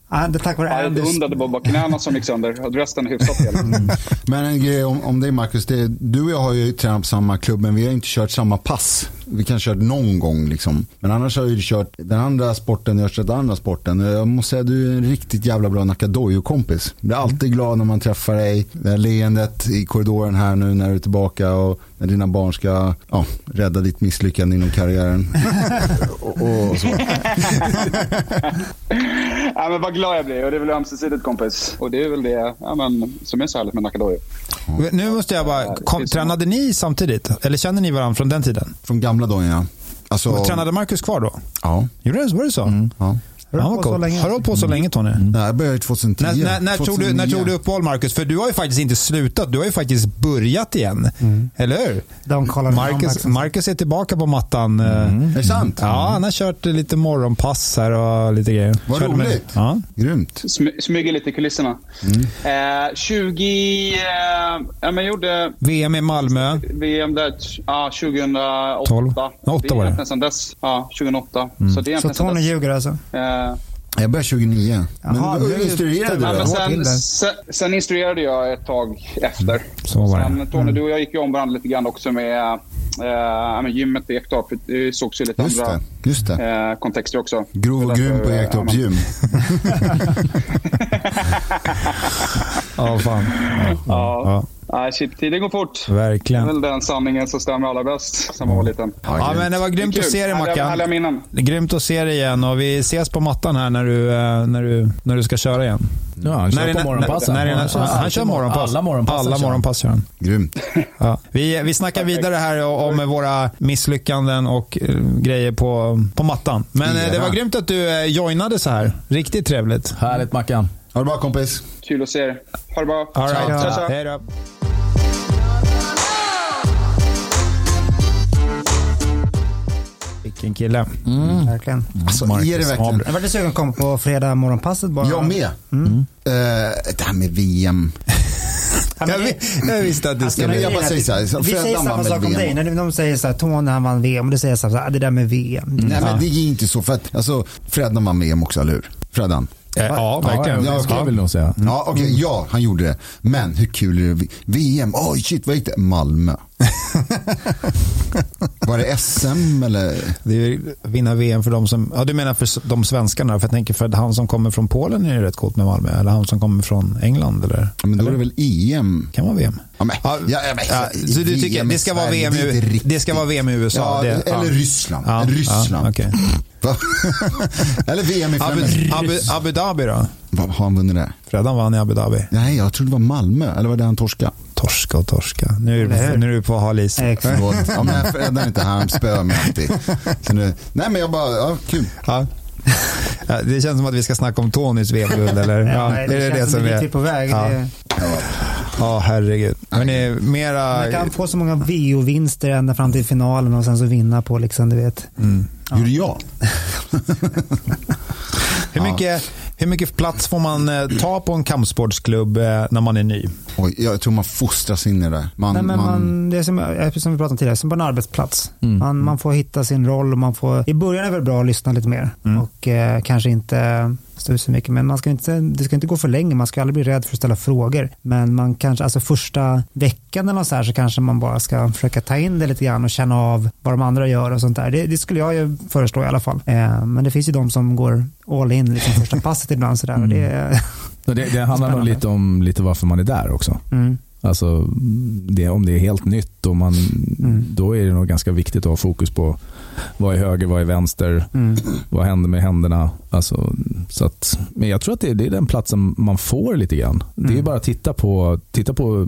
Tack vare ja, jag undrade bara knäna som gick sönder och resten hyfsat hel. Mm. Men en grej om, om dig Marcus, det, du och jag har ju tränat på samma klubb men vi har inte kört samma pass. Vi kan kört någon gång liksom. Men annars har du kört den andra sporten, jag har kört den andra sporten. Jag måste säga du är en riktigt jävla bra Nakadojo-kompis. Jag är alltid glad när man träffar dig. Det här leendet i korridoren här nu när du är tillbaka och när dina barn ska ja, rädda ditt misslyckande inom karriären. och, och, så. ja, men vad glad jag blir och det är väl ömsesidigt kompis. Och det är väl det ja, men, som är så härligt med Nakadojo. Mm. Nu måste jag bara, kom, tränade ni samtidigt? Eller kände ni varandra från den tiden? Från gamla dagen ja. Alltså... Tränade Marcus kvar då? Ja. Gjorde det? Var det så? Mm. Ja. Har du hållit på, så länge? Har du hållit på så länge Tony? Mm. Nej, jag började 2010. När, när, när, tog du, när tog du uppehåll Marcus? För du har ju faktiskt inte slutat. Du har ju faktiskt börjat igen. Mm. Eller hur? Marcus, Marcus är tillbaka på mattan. Mm. Är det sant? Ja, han har kört lite morgonpass här och lite grejer. Vad roligt. Med, ja. Grymt. Smy, smyger lite i kulisserna. Mm. Eh, 20... Eh, ja, men gjorde... VM i Malmö. VM där, ja, 2008. 12. 8 var det. Sen dess. Ja, 2008. Mm. Så, det är så Tony ljuger alltså? Eh, Jag började 29. Jaha, men du instruerade Ja, du sen, sen, sen instruerade jag ett tag efter. Så var det. Sen, Tony, du och jag gick ju om varandra lite grann också med, äh, gymmet i Ektorp. Det sågs ju lite Just andra det, just det. eh, kontexter också. Grov och grym på Ektorps eh, gym. Ja, fan. Ja. Ja, Nej, shit, tiden går fort. Det är verkligen. väl den sanningen som stämmer allra bäst sen man var liten. Ja, men det var grymt Kul. att se dig Härliga, härliga Mackan. minnen. Det är Grymt att se dig igen och vi ses på mattan här när du, eh, när du, när du ska köra igen. Ja, han När kör på morgonpassen. när är- Han han alltid kör mor- morgonpass. Alla morgonpass. Alla morgonpass kör han. Grymt. Ja. Vi, vi snackar vidare här om våra misslyckanden och eh, grejer på, på mattan. Men eh, det var grymt att du eh, joinade så här. Riktigt trevligt. Härligt Mackan. Ha det bra kompis. Kul att se er. Ha det bra. All right. Hej då. Vilken kille. Verkligen. Alltså, Marcus är det verkligen? Jag var lite sugen att komma på fredag morgonpasset bara. Jag med. Eh, det här med VM. Jag, det- vi- jag visste att du Alltså, skulle... men jag bara säger så här, så Vi säger samma sak om dig. När de säger så här, Tony han vann VM och du säger så här, ah, det där med VM. Nej men det är inte så för att, alltså Freddan vann VM också, eller hur? Freddan? Eh, Ja, verkligen. Ja, det skulle jag väl nog säga. Ja, okej, ja, han gjorde det. Men hur kul är det? VM, oj shit, vad gick det? Malmö. Var det SM eller? Det är ju vinna VM för de som... Ja, du menar för de svenskarna? För jag tänker för han som kommer från Polen är det rätt coolt med Malmö. Eller han som kommer från England, eller? Ja, men då är det väl EM? Kan vara VM. Ja, men, Ja, ja, men, ja, så du tycker det ska vara VM det i, det ska vara VM i USA? Ja, det, eller Ryssland. Ryssland. Va? eller VM i Abu. Abu, Abu Dhabi då? Har han vunnit det? Freddan vann i Abu Dhabi. Nej, jag trodde det var Malmö. Eller var det han torska? Torska och torska. Nu är du, nu är du på hal is. Exakt. Förlåt. Ja, men Freddan är inte här, han spöar mig alltid. Så nu, nej men jag bara, ja kul. Ja. Ja, det känns som att vi ska snacka om Tonys VM-guld, eller? Ja, nej, är det det känns som dit är... vi är på väg. Ja. Det- Ja, herregud. Men det är mera... Man kan få så många VO-vinster ända fram till finalen och sen så vinna på liksom, du vet. Gjorde jag? Hur mycket, hur mycket plats får man eh, ta på en kampsportsklubb eh, när man är ny? Oj, jag tror man fostras in i det. Man, Nej, men man, man, det är som, eh, som vi pratade om tidigare, som på en arbetsplats. Man, man får hitta sin roll och man får, i början är det väl bra att lyssna lite mer och eh, kanske inte så mycket. Men man ska inte, det ska inte gå för länge, man ska aldrig bli rädd för att ställa frågor. Men man kanske, alltså första veckan eller så här så kanske man bara ska försöka ta in det lite grann och känna av vad de andra gör och sånt där. Det, det skulle jag ju föreslå i alla fall. Eh, men det finns ju de som går all in liksom första passet ibland sådär. Och det, det, det handlar nog lite om lite varför man är där också. mm. Alltså, det, om det är helt nytt och man, Mm. då är det nog ganska viktigt att ha fokus på vad är höger, vad är vänster, Mm. vad händer med händerna. Alltså, så att, men jag tror att det, det är den platsen man får lite grann. Det är Mm. bara att titta på, titta på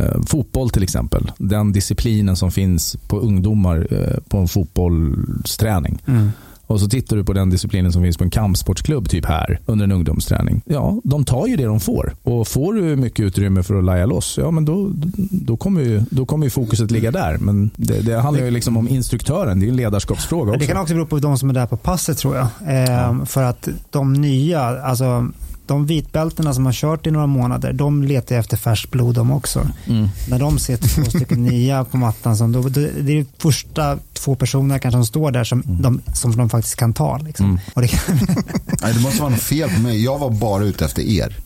eh, fotboll till exempel. Den disciplinen som finns på ungdomar eh, på en fotbollsträning. Mm. Och så tittar du på den disciplinen som finns på en kampsportsklubb typ här under en ungdomsträning. Ja, de tar ju det de får. Och får du mycket utrymme för att laja loss, ja men då, då, kommer, ju, då kommer ju fokuset ligga där. Men det, det handlar ju liksom om instruktören, det är en ledarskapsfråga också. Det kan också bero på de som är där på passet tror jag. Eh, För att de nya, alltså de vitbälterna som har kört i några månader, de letar efter färskt blod de också. Mm. När de ser två stycken nya på mattan, som då, det är de första två personerna kanske som står där som, de, som de faktiskt kan ta. Liksom. Mm. Det kan, nej, det måste vara något fel på mig. Jag var bara ute efter er.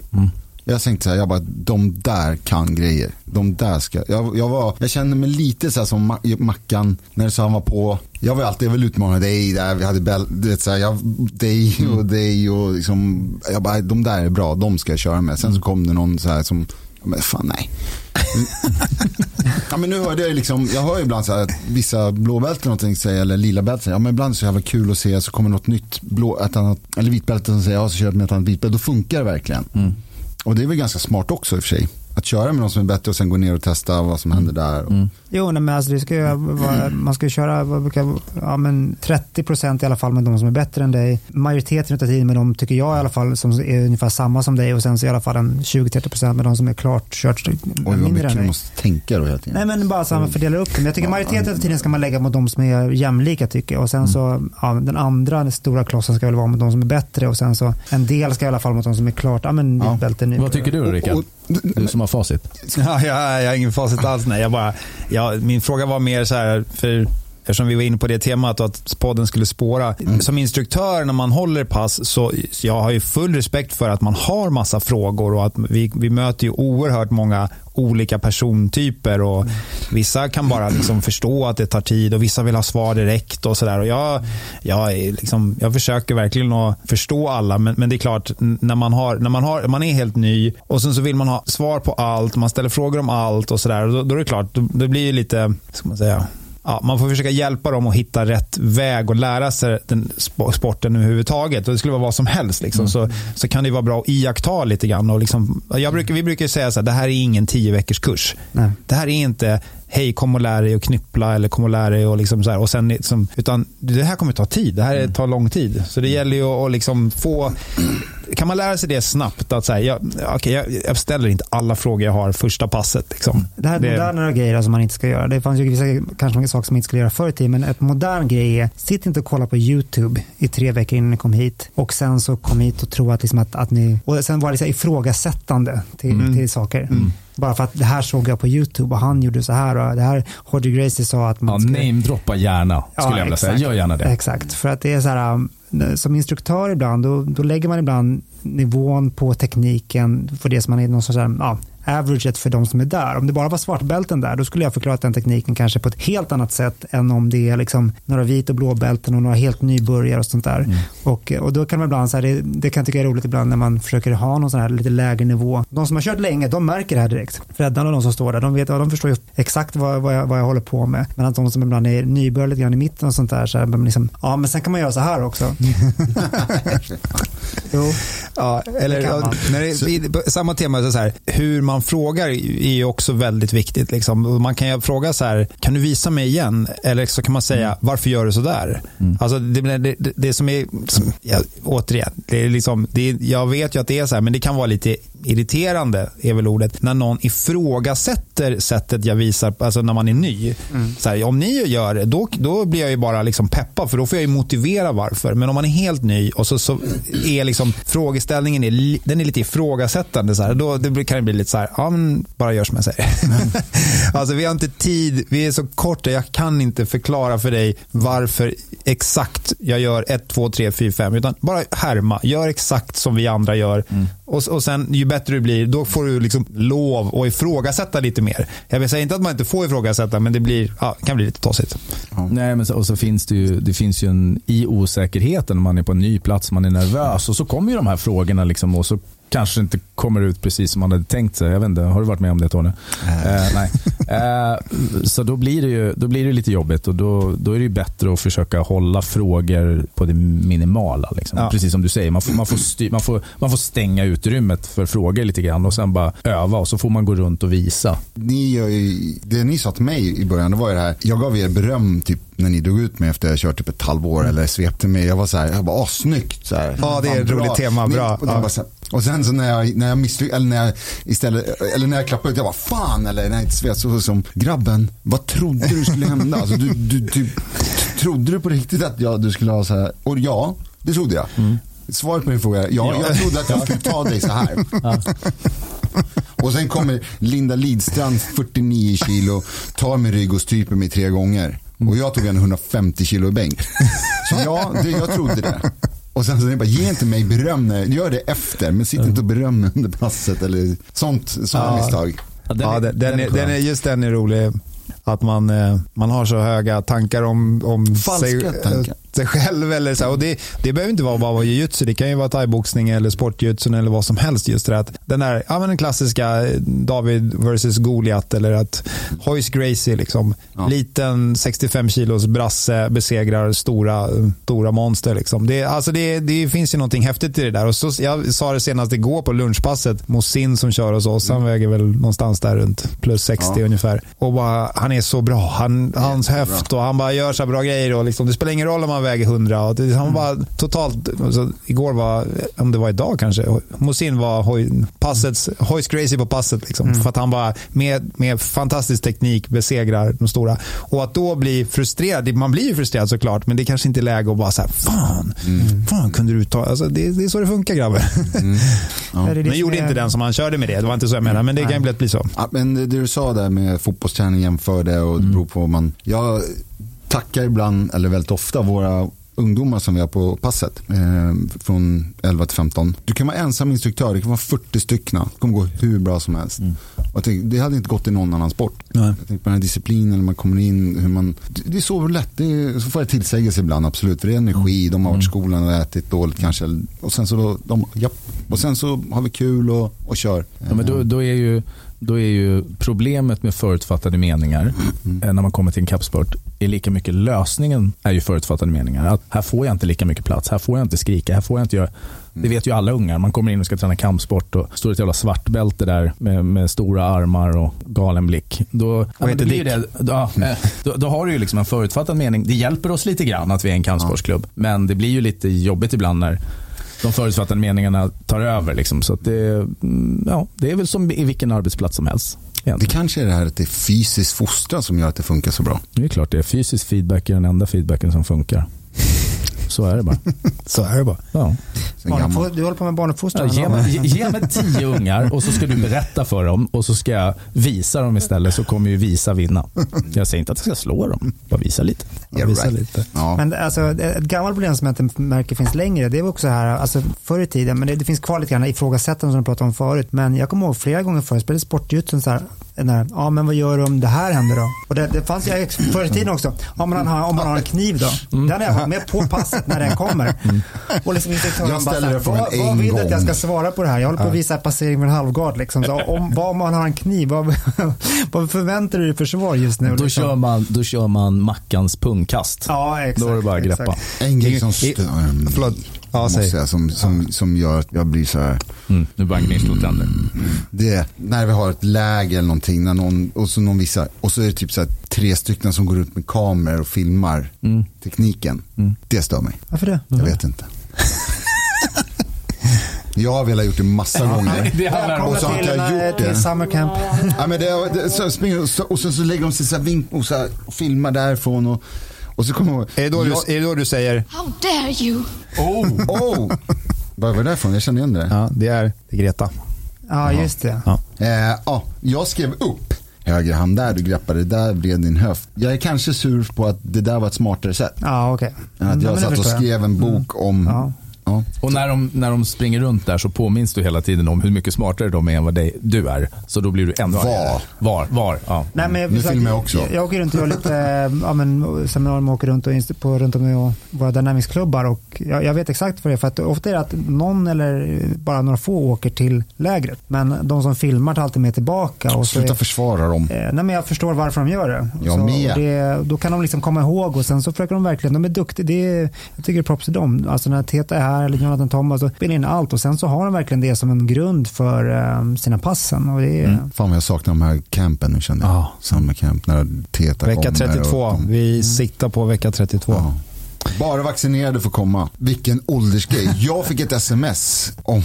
Mm. Jag tänkte så här, jag bara, de där kan grejer. De där ska, jag, jag, var, jag kände mig lite så här som Ma- Mackan när så han var på, jag var alltid, jag vill utmana dig, där vi hade bäl, du vet så här, jag, dig Mm. och dig och liksom, jag bara, de där är bra, de ska jag köra med. Sen så kom det någon så här som, men fan nej. ja men nu hörde jag liksom, jag hör ibland så här att vissa blåbälten någonting säger, eller lila bälten ja men ibland är det så jävla kul att se, så kommer något nytt blå, ett annat, eller vitbälte som säger, ja så kör jag med ett annat vitbälte, då funkar det verkligen. Och det är väl ganska smart också i och för sig. Att köra med någon som är bättre och sen gå ner och testa vad som händer där. jo, nej, men alltså det ska ju vara, man ska ju köra vad brukar, ja, men 30% i alla fall med de som är bättre än dig. Majoriteten av tiden med de, tycker jag i alla fall, som är ungefär samma som dig och sen så i alla fall en 20-30% med de som är klart kört Oj vad mindre mycket än du dig. måste tänka då hela tiden. Nej men bara så att man fördelar upp det. Men jag tycker majoriteten av tiden ska man lägga mot de som är jämlika tycker jag. Och sen så, ja, den andra den stora klossen ska väl vara mot de som är bättre. Och sen så, en del ska i alla fall mot de som är klart, ja men Ja. Vad tycker du Rickard? Du som har facit. Ja, jag, jag har ingen facit alls. Nej, jag bara, ja, min fråga var mer så här, för eftersom vi var inne på det temat och att podden skulle spåra. Mm. Som instruktör när man håller pass så jag har ju full respekt för att man har massa frågor och att vi, vi möter ju oerhört många olika persontyper och vissa kan bara liksom förstå att det tar tid och vissa vill ha svar direkt och sådär. Jag, jag, liksom, jag försöker verkligen att förstå alla men, men det är klart när man, har, när man, har, man är helt ny och sen så vill man ha svar på allt, man ställer frågor om allt och sådär. Då, då är det klart, då, det blir lite, ska man säga, ja, man får försöka hjälpa dem att hitta rätt väg och lära sig den sporten överhuvudtaget. Och det skulle vara vad som helst. Liksom. Mm. Så, så kan det vara bra att iaktta lite grann. Och liksom, jag brukar, vi brukar säga att det här är ingen tio veckors kurs. Nej. Det här är inte hej kom och lär dig att knyppla eller kom och lär dig och liksom så här, och sen liksom, utan det här kommer ta tid. Det här mm. tar lång tid. Så det gäller ju att liksom få kan man lära sig det snabbt att säga, jag, okay, jag, jag, ställer inte alla frågor jag har första passet. Liksom. Det här är moderna grejer som man inte ska göra. Det fanns ju vissa kanske saker som man inte skulle göra förr i tiden, men ett modern grej är, sitt inte och kolla på YouTube i tre veckor innan ni kom hit och sen så kom hit och tro att, liksom att, att ni, och sen var det så ifrågasättande till, mm. till saker. Mm. Bara för att det här såg jag på YouTube och han gjorde så här och det här Hodge Gracie sa att man ja, ska... Namedroppa gärna, skulle ja, jag vilja säga. Gör gärna det. Exakt, för att det är så här, um, som instruktör ibland, då, då lägger man ibland nivån på tekniken för det som man är någon sorts, ja, averaget för de som är där. Om det bara var svartbälten där, då skulle jag förklara den tekniken kanske på ett helt annat sätt än om det är liksom några vit och blåbälten och några helt nybörjare och sånt där. Mm. Och, och då kan man ibland, så här, det, det kan jag tycka är roligt ibland när man försöker ha någon sån här lite lägre nivå. De som har kört länge, de märker det här direkt. Freddan och de som står där, de, vet, de förstår ju exakt vad, vad, jag, vad jag håller på med. Men att de som ibland är nybörjare lite grann i mitten och sånt där, så här, men liksom, ja men sen kan man göra så här också. jo. Ja, eller ja, när det, samma tema, så här, hur man frågar är ju också väldigt viktigt. Liksom. Man kan ju fråga så här, kan du visa mig igen? Eller så kan man säga, mm. varför gör du så där? Mm. Alltså, det, det, det, som är, som, ja, återigen, det är liksom, det, jag vet ju att det är så här, men det kan vara lite irriterande, är väl ordet, när någon ifrågasätter sättet jag visar, alltså när man är ny. Mm. Så här, om ni gör det, då, då blir jag ju bara liksom peppad, för då får jag ju motivera varför. Men om man är helt ny och så, så är liksom frågeställningen är, den är lite ifrågasättande, så här, då det kan det bli lite så här, ja men bara gör som jag säger. Mm. alltså vi har inte tid, vi är så korta, jag kan inte förklara för dig varför exakt jag gör 1, 2, 3, 4, 5, utan bara härma, gör exakt som vi andra gör. Mm. Och, och sen ju bättre du blir, då får du liksom lov att ifrågasätta lite mer. Jag vill säga inte att man inte får ifrågasätta, men det blir, ja, kan bli lite tossigt. Ja. Nej, men så, och så finns det ju, det finns ju en, i osäkerheten, man är på en ny plats, man är nervös och så kommer ju de här frågorna liksom, och så kanske inte kommer ut precis som man hade tänkt sig. Jag vet inte, har du varit med om det Tony? Eh, nej. Eh, så då blir, det ju, då blir det lite jobbigt och då, då är det bättre att försöka hålla frågor på det minimala. Liksom. Ja. Precis som du säger, man får, man, får styr, man, får, man får stänga utrymmet för frågor lite grann och sen bara öva och så får man gå runt och visa. Ni det ni sa till mig i början, det var ju det här, jag gav er beröm typ när ni drog ut mig efter att jag kört typ ett halvår mm. eller svepte mig. Jag var så här, jag bara, snyggt. Så här. Ja, det är ett roligt tema, bra. Ni, och, ja. Och sen så när jag, när jag misslyckades, eller när jag istället, eller när jag klappade ut, jag bara fan, eller när jag inte svep, så som, grabben, vad trodde du skulle hända? Alltså, du, du, du, trodde du på riktigt att jag, du skulle ha så här, och ja, det trodde jag. Mm. Svaret på din fråga, ja, jag trodde att jag skulle ta dig så här. Ja. Och sen kommer Linda Lidstrand, 49 kilo, tar mig rygg och stryper mig tre gånger. Och jag tog en 150 kilo i bänk. Så ja, det, jag trodde det. Och sen så jag bara, ge inte mig beröm, gör det efter, men sitt inte och beröm under passet eller sånt, sådana ja. misstag. Ja, den, ja, den, den, är, den är, just den är rolig. Att man, eh, man har så höga tankar om, om sig, tankar sig själv. Eller så. Och det, det behöver inte vara bara jujutsu. Det kan ju vara thaiboxning eller sportjutsu eller vad som helst. Just det att den där ja, men den klassiska David versus Goliat eller att Hoist Gracie, liksom, ja. liten 65 kilos brasse besegrar stora, stora monster. Liksom. Det, alltså det, det finns ju någonting häftigt i det där. Och så, jag sa det senast igår på lunchpasset. Mosin som kör hos oss, mm. han väger väl någonstans där runt plus 60 ja. ungefär. Och bara, han är så bra. Han, hans höft och han bara gör så bra grejer. Och liksom, det spelar ingen roll om man väger 100. Och det, han var totalt, alltså, igår var, om det var idag kanske, Mosin var hoj, passets, hoist crazy på passet. Liksom, mm. För att han bara med, med fantastisk teknik besegrar de stora. Och att då bli frustrerad, man blir ju frustrerad såklart, men det kanske inte är läge att bara så här, fan, mm. fan kunde du ta, alltså, det, det är så det funkar grabbar. Mm. Ja. men gjorde inte den som han körde med det, det var inte så jag menade, men det kan ju lätt bli så. Ja, men det du sa där med fotbollsträning jämförde och det mm. beror på vad man, jag tackar ibland, eller väldigt ofta, våra ungdomar som vi har på passet. Eh, från 11 till 15. Du kan vara ensam instruktör, det kan vara 40 stycken. Det kommer gå hur bra som helst. Mm. Tänkte, det hade inte gått i någon annan sport. Nej. Jag tänkte på den här disciplinen, när man kommer in, hur man... Det är så lätt, det är, så får jag tillsägelse ibland absolut. För det är energi, de har varit i mm. skolan och ätit dåligt kanske. Och sen så, då, de, ja. och sen så har vi kul och, och kör. Ja, men då, då är ju då är ju problemet med förutfattade meningar mm. Eh, när man kommer till en kappsport är lika mycket lösningen är ju förutfattade meningar. Att här får jag inte lika mycket plats, här får jag inte skrika, här får jag inte göra det vet ju alla ungar. Man kommer in och ska träna kampsport och står ett jävla svartbälte där med, med stora armar och galen blick. Då, ja, det, det, då, eh, då, då, har du ju liksom en förutfattad mening. Det hjälper oss lite grann att vi är en kampsportsklubb. Men det blir ju lite jobbigt ibland när de förutfattade meningarna tar över. Liksom. Så det, mm, ja, det är väl som i vilken arbetsplats som helst. Egentligen. Det kanske är det här att det är fysisk fostran som gör att det funkar så bra. Det är klart det är. Fysisk feedback är den enda feedbacken som funkar. Så är det bara. så är det bara. Ja. du håller på med barnuppfostran? Ja, ge, mig, ge mig tio ungar och så ska du berätta för dem och så ska jag visa dem istället så kommer ju Visa vinna. Jag säger inte att jag ska slå dem, bara visa lite. Yeah, visa right. lite. Ja. Men alltså, ett gammalt problem som jag inte märker finns längre, det var också här, alltså förr i tiden, men det, det finns kvar lite grann ifrågasättande som du pratade om förut, men jag kommer ihåg flera gånger förr, jag spelade sportjutsun så här, där, ja men vad gör du om det här händer då? Och det, det fanns ju förr i tiden också, om man har, om man har en kniv då. Mm. Den har jag med på passet när den kommer. Mm. Och liksom jag ställer det frågan vad, vad vill du att jag ska svara på det här? Jag håller på att visa passering med en halvgard. Liksom. Så om, vad man har en kniv, vad, vad förväntar du dig för svar just nu? Då, liksom? kör man, då kör man Mackans pungkast. Ja, exakt. Då är det bara att greppa. En grej som stör mig. Ja, säg. som, som, som gör att jag blir så här. Mm, nu bara gnisslar tänder. Det när vi har ett läger eller någonting när någon, och så någon visar och så är det typ så här, tre stycken som går ut med kameror och filmar mm. tekniken. Mm. Det stör mig. Varför det? Jag vet inte. Jag har velat gjort det massa gånger. Det och så har inte jag gjort det. Till summer camp. Ja, men det, det så och så, så lägger de sig så här vink och, så här, och filmar därifrån. Och, och så kommer jag, är, det då jag, du, är det då du säger How dare you? Oh, oh. Vad var det därifrån? Jag känner igen det. Ja, det är, det är Greta. Ja, just det. Ja. Eh, ja, jag skrev upp höger hand där, du greppade där, vred din höft. Jag är kanske sur på att det där var ett smartare sätt. Ja, okej. Okay. Att jag satt och skrev en bok mm. om ja. Ja. Och när de, när de springer runt där så påminns du hela tiden om hur mycket smartare de är än vad dig, du är. Så då blir du ännu Var. Var, var. Ja. Nej, men nu filmar jag också. Jag, jag åker runt och lite ja, men, seminarium åker runt, och på, runt om i våra Dynamics-klubbar och jag, jag, vet exakt vad det är. För att ofta är det att någon eller bara några få åker till lägret. Men de som filmar tar alltid med tillbaka. Och Sluta är, försvara dem. Eh, nej, men jag förstår varför de gör det. Jag så, med. Det, då kan de liksom komma ihåg och sen så försöker de verkligen, de är duktiga. Det är, jag tycker det är props till dem. Alltså när Teta är här eller Jonathan Thomas och spelar in allt och sen så har de verkligen det som en grund för um, sina passen. Och det är... mm. Fan vad jag saknar de här campen nu känner jag. Ah. Summer camp när Teta Vecka 32, de... vi siktar på vecka 32. Ah. Bara vaccinerade får komma. Vilken åldersgrej. Jag fick ett sms om...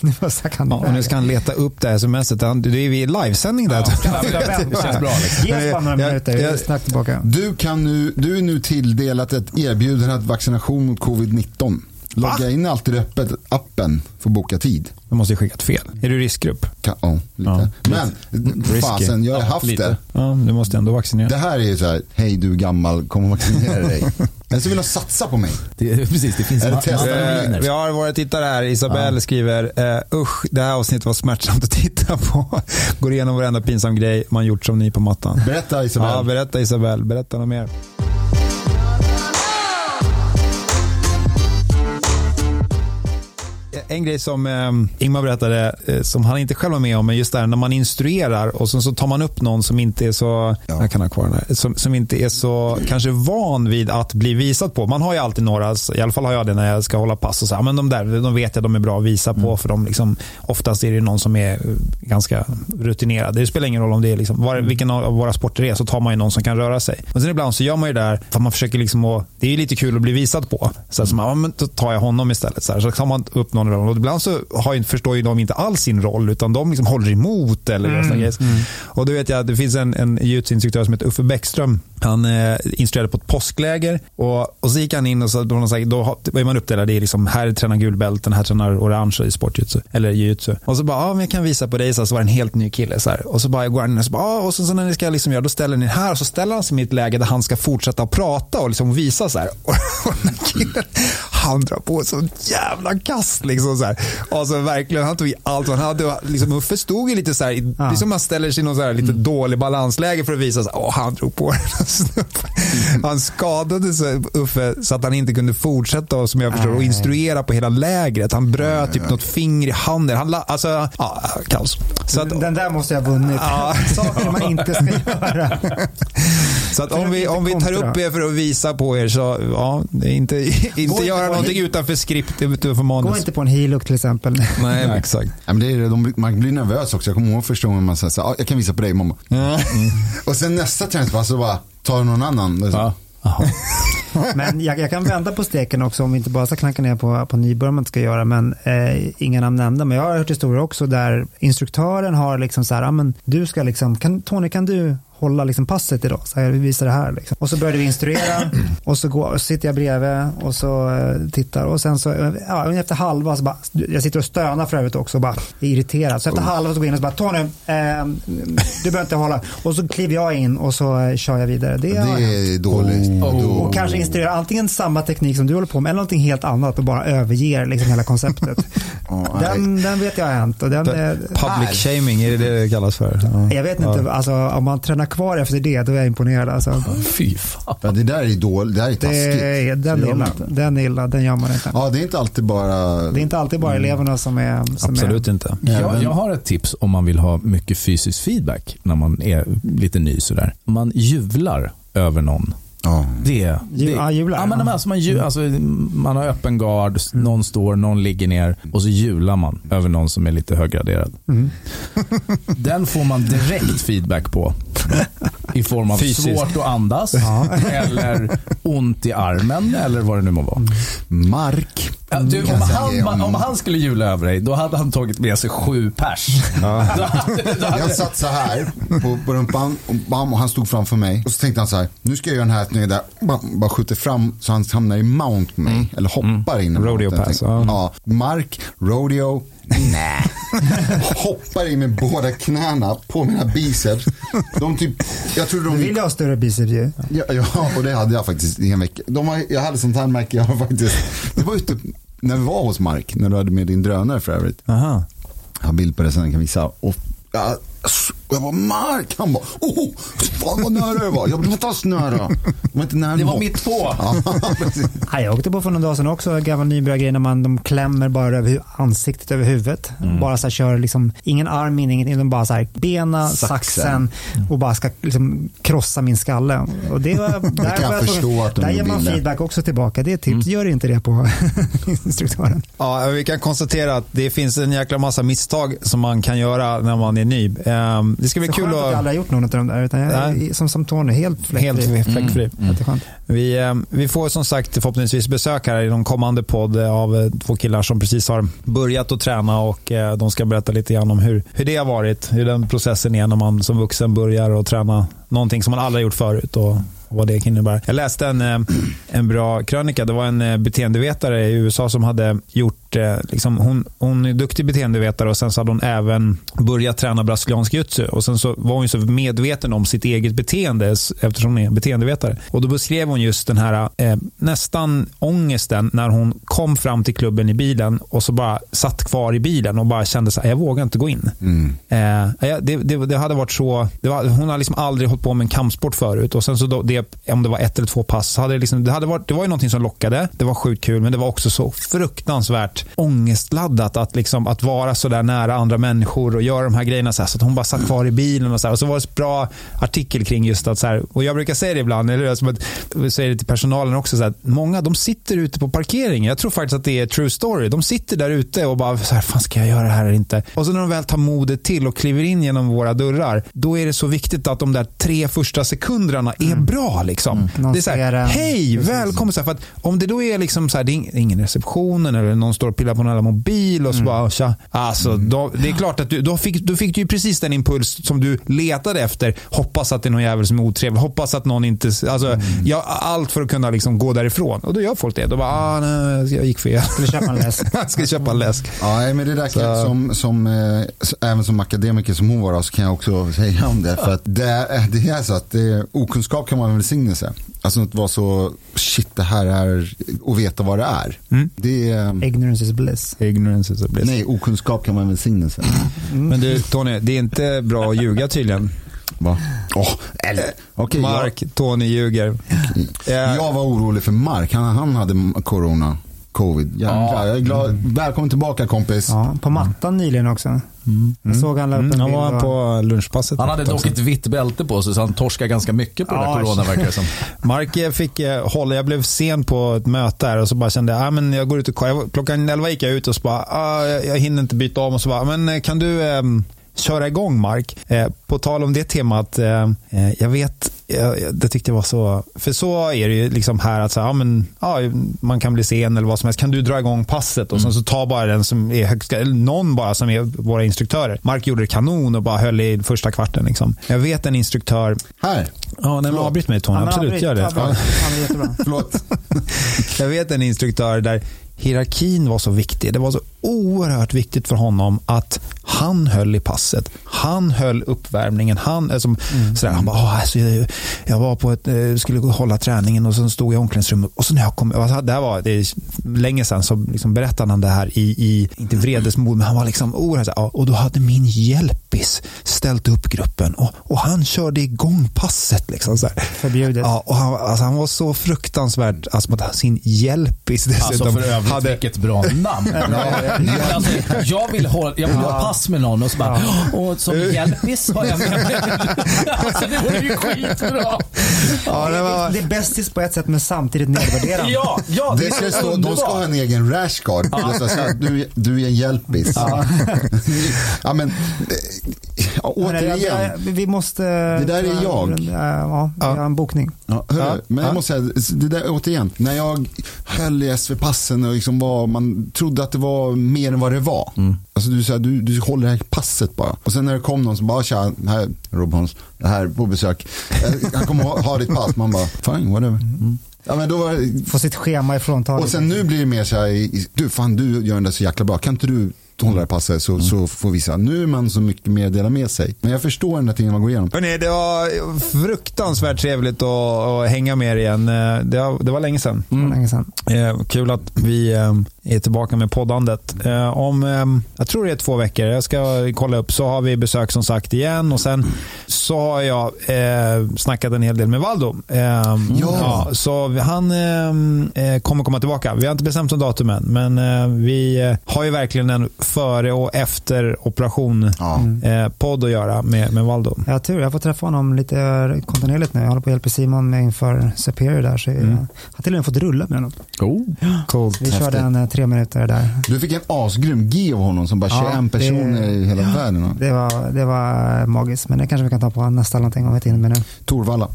ja, och nu ska han leta upp det här smset. Det är vi livesändning där. Ja, det känns bra. Liksom. Ge oss några minuter, snabbt tillbaka. Du, kan nu, du är nu tilldelat ett erbjudande att vaccination mot covid-19. Logga in alltid öppet appen för att boka tid. Du måste ju skickat fel. Är du riskgrupp? Ka ja, lite. Ja. Men fasen, jag har ja, haft lite. det. Ja, du måste ändå vaccinera. Det här är ju så här, hej du gammal, kom och vaccinera dig. Eller så vill de satsa på mig. Det, precis, det finns ma eh, Vi har våra tittare här. Isabelle ja. skriver, eh, usch, det här avsnittet var smärtsamt att titta på. Går igenom varenda pinsam grej man gjort som ni på mattan. Berätta Isabelle. Ja, berätta Isabelle. Berätta något mer. En grej som eh, Ingmar berättade, eh, som han inte själv var med om, men just där när man instruerar och sen så tar man upp någon som inte är så, ja. jag kan ha kvar den som, som inte är så kanske van vid att bli visat på. Man har ju alltid några, i alla fall har jag det när jag ska hålla pass och så här, men de där, de vet jag de är bra att visa på, mm. för de liksom, oftast är det någon som är ganska rutinerad. Det spelar ingen roll om det är liksom, var, vilken av våra sporter det är, så tar man ju någon som kan röra sig. Men sen ibland så gör man ju det där, för man försöker liksom, och, det är lite kul att bli visad på. Så, här, så man, ja, men då tar jag honom istället. Så, här, så tar man upp någon honom. Och ibland så har, förstår ju de inte alls sin roll utan de liksom håller emot. Eller mm. Mm. Och då vet jag att det finns en, en jiu-jitsu-instruktör som heter Uffe Bäckström. Han eh, instruerade på ett påskläger och, och så gick han in och så, då, då var man uppdelad i liksom, här tränar gulbälten, här tränar orange i sportjutsu eller jiu-jitsu. Och så bara, ja men jag kan visa på dig så, så var det en helt ny kille så här. Och så bara går han in och så bara, ja, och så, så när ni ska liksom göra, då ställer ni här och så ställer han sig i ett läge där han ska fortsätta att prata och liksom visa så här. Och, och killen, han drar på sånt jävla kast liksom så här. Och så verkligen, han tog i allt han hade. Liksom, Uffe stod ju lite så här, ja. det är som man ställer sig i någon så här, lite mm. dålig balansläge för att visa här, åh, han drog på den. Han skadade sig, Uffe så att han inte kunde fortsätta som jag förstår, och instruera på hela lägret. Han bröt typ något finger i handen. Han, alltså, ja, kaos. Så att, den där måste jag ha vunnit. Ja. Saker man inte ska göra. Så att om vi, om vi tar upp er för att visa på er så, ja, inte, inte göra någonting utanför skript, utanför manus. Gå inte på en helook till exempel. Nej, exakt. Ja, men det är, de, man blir nervös också. Jag kommer ihåg första gången man sa, jag kan visa på dig mamma. Mm. Och sen nästa träningspass så bara, tar någon annan. Ja. men jag, jag, kan vända på steken också om vi inte bara ska klanka ner på, på nybörjare man ska göra. Men eh, inga namn nämnda. Men jag har hört historier också där instruktören har liksom så här, ah, men du ska liksom, kan, Tony kan du hålla liksom passet idag. Så här, vi visar det här. Liksom. Och så började vi instruera och så, går, och så sitter jag bredvid och så uh, tittar och sen så, ja, efter halva så bara, jag sitter och stönar för övrigt också och bara är irriterad. Så efter oh. halva så går jag in och så bara, Tony, eh, du behöver inte hålla. Och så kliver jag in och så uh, kör jag vidare. Det, det är dåligt. Oh. Och, och kanske instruera antingen samma teknik som du håller på med eller någonting helt annat och bara överger liksom hela konceptet. oh, den, den vet jag har hänt. Och den, är, public shaming, är det det det kallas för? Jag vet inte, alltså, om man tränar kvar efter det, då är jag imponerad. Alltså. Fy fan. Ja, det där är dåligt, det där är taskigt. Det, den, är illa, den är illa, den gör man inte. Ja, det är inte alltid bara... Det är inte alltid bara mm. eleverna som är... Som Absolut är... inte. Jag, jag har ett tips om man vill ha mycket fysisk feedback när man är lite ny sådär. Man juvlar över någon Ja. Det, det, ja, jular, ja, men alltså man, ju, alltså, man har öppen gard, mm. någon står, någon ligger ner och så jular man över någon som är lite höggraderad. Mm. Den får man direkt feedback på. I form av Fysiskt. svårt att andas, ja. eller ont i armen, eller vad det nu må vara. Mark. Ja, du, om, han, om han skulle jula över dig, då hade han tagit med sig sju pers. Ja. Jag satt så här på, på rumpan och, bam, och han stod framför mig. Och så tänkte han så här, nu ska jag göra den här öppningen där, bara skjuter fram så han hamnar i mount med mig. Mm. Eller hoppar mm. in i Rodeo pass. Ja. Mark, rodeo, Nej. Hoppar in med båda knäna på mina biceps. De typ, jag trodde de... Du vill ha större biceps ju. Ja, ja, och det hade jag faktiskt i en vecka. De har, jag hade sånt här märke, jag har faktiskt. Det var ute när vi var hos Mark, när du hade med din drönare för övrigt. Aha. Jag har bild på det sen jag kan visa. Och, ja, jag var Mark. Han bara, oh, fan vad nära det var. Jag blev fantastiskt nära. Det var inte nära Det var mitt två. Ja, jag åkte på för några dagar sedan också, gammal nybörjargrej när man de klämmer bara över ansiktet över huvudet. Mm. Bara så här, kör liksom, ingen arm in, ingenting. De bara så här, bena, saxen, saxen och bara ska liksom krossa min skalle. Och det var, där, kan jag förstå att de där ger man feedback också tillbaka. Det är tips. Mm. Gör inte det på instruktören. Ja, vi kan konstatera att det finns en jäkla massa misstag som man kan göra när man är ny. Um, det ska bli så kul att... att jag aldrig har gjort någon av de där. Utan jag är som, som Tony, helt fläckfri. Helt fläckfri. Mm. Mm. Vi, um, vi får som sagt förhoppningsvis besök här i någon kommande podd av uh, två killar som precis har börjat att träna och uh, de ska berätta lite grann om hur, hur det har varit. Hur den processen är när man som vuxen börjar att träna någonting som man aldrig har gjort förut. Och, vad det innebär. Jag läste en, eh, en bra krönika. Det var en eh, beteendevetare i USA som hade gjort, liksom, hon, hon är duktig beteendevetare och sen så hade hon även börjat träna brasiliansk jutsu. Och sen så var hon så medveten om sitt eget beteende eftersom hon är beteendevetare. Och då beskrev hon just den här eh, nästan ångesten när hon kom fram till klubben i bilen och så bara satt kvar i bilen och bara kände så här, jag vågar inte gå in. Mm. Eh, det, det, det, hade varit så, var, hon har liksom aldrig hållit på med en kampsport förut och sen så då, det, om det var ett eller två pass, hade det, liksom, det, hade varit, det var ju någonting som lockade. Det var sjukt kul, men det var också så fruktansvärt ångestladdat att, liksom, att vara så där nära andra människor och göra de här grejerna. Så, här, så att hon bara satt kvar i bilen och så, här, och så var det en bra artikel kring just att, så här, och jag brukar säga det ibland, eller som att, jag säger det till personalen också, så här, många de sitter ute på parkeringen. Jag tror faktiskt att det är true story. De sitter där ute och bara, så här, fan ska jag göra det här eller inte? Och så när de väl tar modet till och kliver in genom våra dörrar, då är det så viktigt att de där tre första sekunderna är mm. bra Liksom. Mm. Det är så här, hej, välkommen. Så för att om det då är liksom så här, det är ingen reception eller någon står står och pillar på en jävla mobil och så mm. bara, tja. Alltså, mm. då, det är klart att du, då fick, då fick du ju precis den impuls som du letade efter. Hoppas att det är någon jävel som är otrevlig. Hoppas att någon inte, alltså, mm. ja, allt för att kunna liksom gå därifrån. Och då gör folk det. Då bara, ah, nej, jag gick fel. Skulle köpa en läsk. ska köpa en läsk. Ja, men det där kan, som, som, eh, även som akademiker som hon var så kan jag också säga om det. För att det, det är så att det, okunskap kan vara en välsignelse. Alltså att vara så, shit det här är, och veta vad det är. Mm. Det är Ignorance is bliss. Ignorance is bliss. Nej, okunskap kan vara en välsignelse. Mm. Men du Tony, det är inte bra att ljuga tydligen. Va? Oh, eller, okay, Mark, jag... Tony ljuger. Okay. Jag var orolig för Mark, han, han hade corona covid. Jävlar, ja. jag är glad. Välkommen tillbaka kompis. Ja, på mattan nyligen också. Mm. Jag såg han mm. Han var på lunchpasset. Han hade dock ett vitt bälte på sig så han torskade ganska mycket på ja, det där corona verkar som. Mark fick eh, hålla, jag blev sen på ett möte här och så bara kände jag, ah, men jag går ut och kollar. Klockan 11 gick jag ut och så bara, ah, jag hinner inte byta om och så bara, men eh, kan du eh, köra igång Mark? Eh, på tal om det temat, eh, eh jag vet det tyckte jag var så, för så är det ju liksom här att så, ja, men, ja, man kan bli sen eller vad som helst. Kan du dra igång passet och mm. så ta bara den som är högst, eller någon bara som är våra instruktörer. Mark gjorde det kanon och bara höll i första kvarten. Liksom. Jag vet en instruktör. Här. Ja, nej, avbryt mig Tony. Absolut, avbryt. gör det. Ja, Förlåt. jag vet en instruktör där hierarkin var så viktig. Det var så oerhört viktigt för honom att han höll i passet. Han höll uppvärmningen. Han, alltså, mm. sådär, han bara, alltså, jag, jag, var på ett, eh, skulle hålla träningen och så stod jag i omklädningsrummet. Och så när jag kom, alltså, det, var, det är länge sedan så liksom berättade han det här i, i inte vredesmod, men han var liksom oerhört, och då hade min hjälpis ställt upp gruppen och, och han körde igång passet. Liksom, så Förbjudet. Ja, och han, alltså, han var så fruktansvärd, alltså, sin hjälpis dessutom. Alltså för övrigt, hade... vilket bra namn. alltså, jag vill, hålla, jag vill ha pass med någon och så bara, och som hjälpis har jag med mig. alltså, det vore ju skitbra. Ja, det, var... det är bästis på ett sätt men samtidigt nedvärderande. ja, ja, det, det ska stå, de ska ha en egen rashguard. Ja. Du, du är en hjälpis. Ja. ja, men, ja, återigen. vi måste... Det där är jag. Ja, vi har en bokning. Ja, hör, men jag måste säga, det där, återigen. När jag höll i SV-passen och liksom var, man trodde att det var mer än vad det var. Mm. Alltså du, så du, du håller det här passet bara. Och sen när det kom någon som bara, tja, här Rob Hans, här på besök. Eh, han kommer ha, ha ditt pass. Man bara, fine, whatever. Mm. Ja, men då var, Få sitt schema ifrån. Och sen nu blir det mer så här, du fan du gör den där så jäkla bra. Kan inte du hållarpasset så, mm. så får vissa. Nu är man så mycket mer dela med sig. Men jag förstår den där tingen man går igenom. Hörrni, det var fruktansvärt trevligt att, att hänga med er igen. Eh, det var, det var länge sedan. Mm. Länge sedan. Eh, kul att vi eh, är tillbaka med poddandet. Eh, om, eh, jag tror det är två veckor, jag ska kolla upp, så har vi besök som sagt igen och sen så har jag eh, snackat en hel del med Valdo. Eh, ja. ja. så han eh, kommer komma tillbaka. Vi har inte bestämt om datumen, men eh, vi har ju verkligen en före och efter operation ja. podd att göra med, med Valdo. Jag har tur, jag får träffa honom lite kontinuerligt nu. Jag håller på att hjälpa Simon med inför Superior där, så mm. jag har till och med fått rulla med honom. Oh. Coolt. Vi körde en tre minuter där. Du fick en asgrym G av honom som bara ja, 21 det, personer i hela ja, världen. Det var, det var magiskt, men det kanske vi kan ta på nästa någonting om ett in med nu. Torvalla.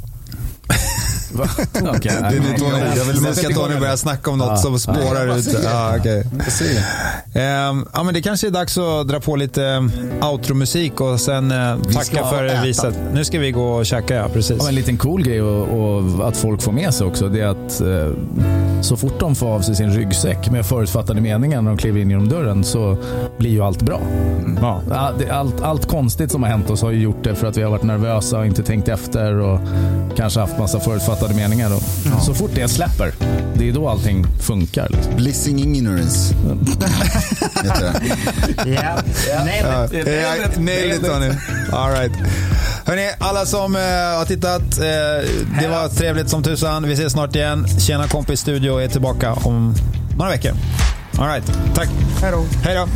okay, det är Tony, jag vill nu ska Tony börja snacka om något som spårar ut. Ja, okay. um, ja, men det kanske är dags att dra på lite um, outro-musik och sen uh, tacka för visat. Nu ska vi gå och käka, ja. Precis. Ja, en liten cool grej och, och, att folk får med sig också, det är att uh, så fort de får av sig sin ryggsäck med förutfattade meningar när de kliver in genom dörren så blir ju allt bra. Mm. Ja. Allt, allt konstigt som har hänt oss har ju gjort det för att vi har varit nervösa och inte tänkt efter och kanske haft massa förutfattade meningar. Och ja. Så fort det släpper, det är då allting funkar. Liksom. Blissing ignorance. Ja, nailed it Tony. All right. Hörrni, alla som uh, har tittat, uh, det var trevligt som tusan. Vi ses snart igen. Tjena kompis studio är tillbaka om några veckor. All right. tack. Hej då. Hej då.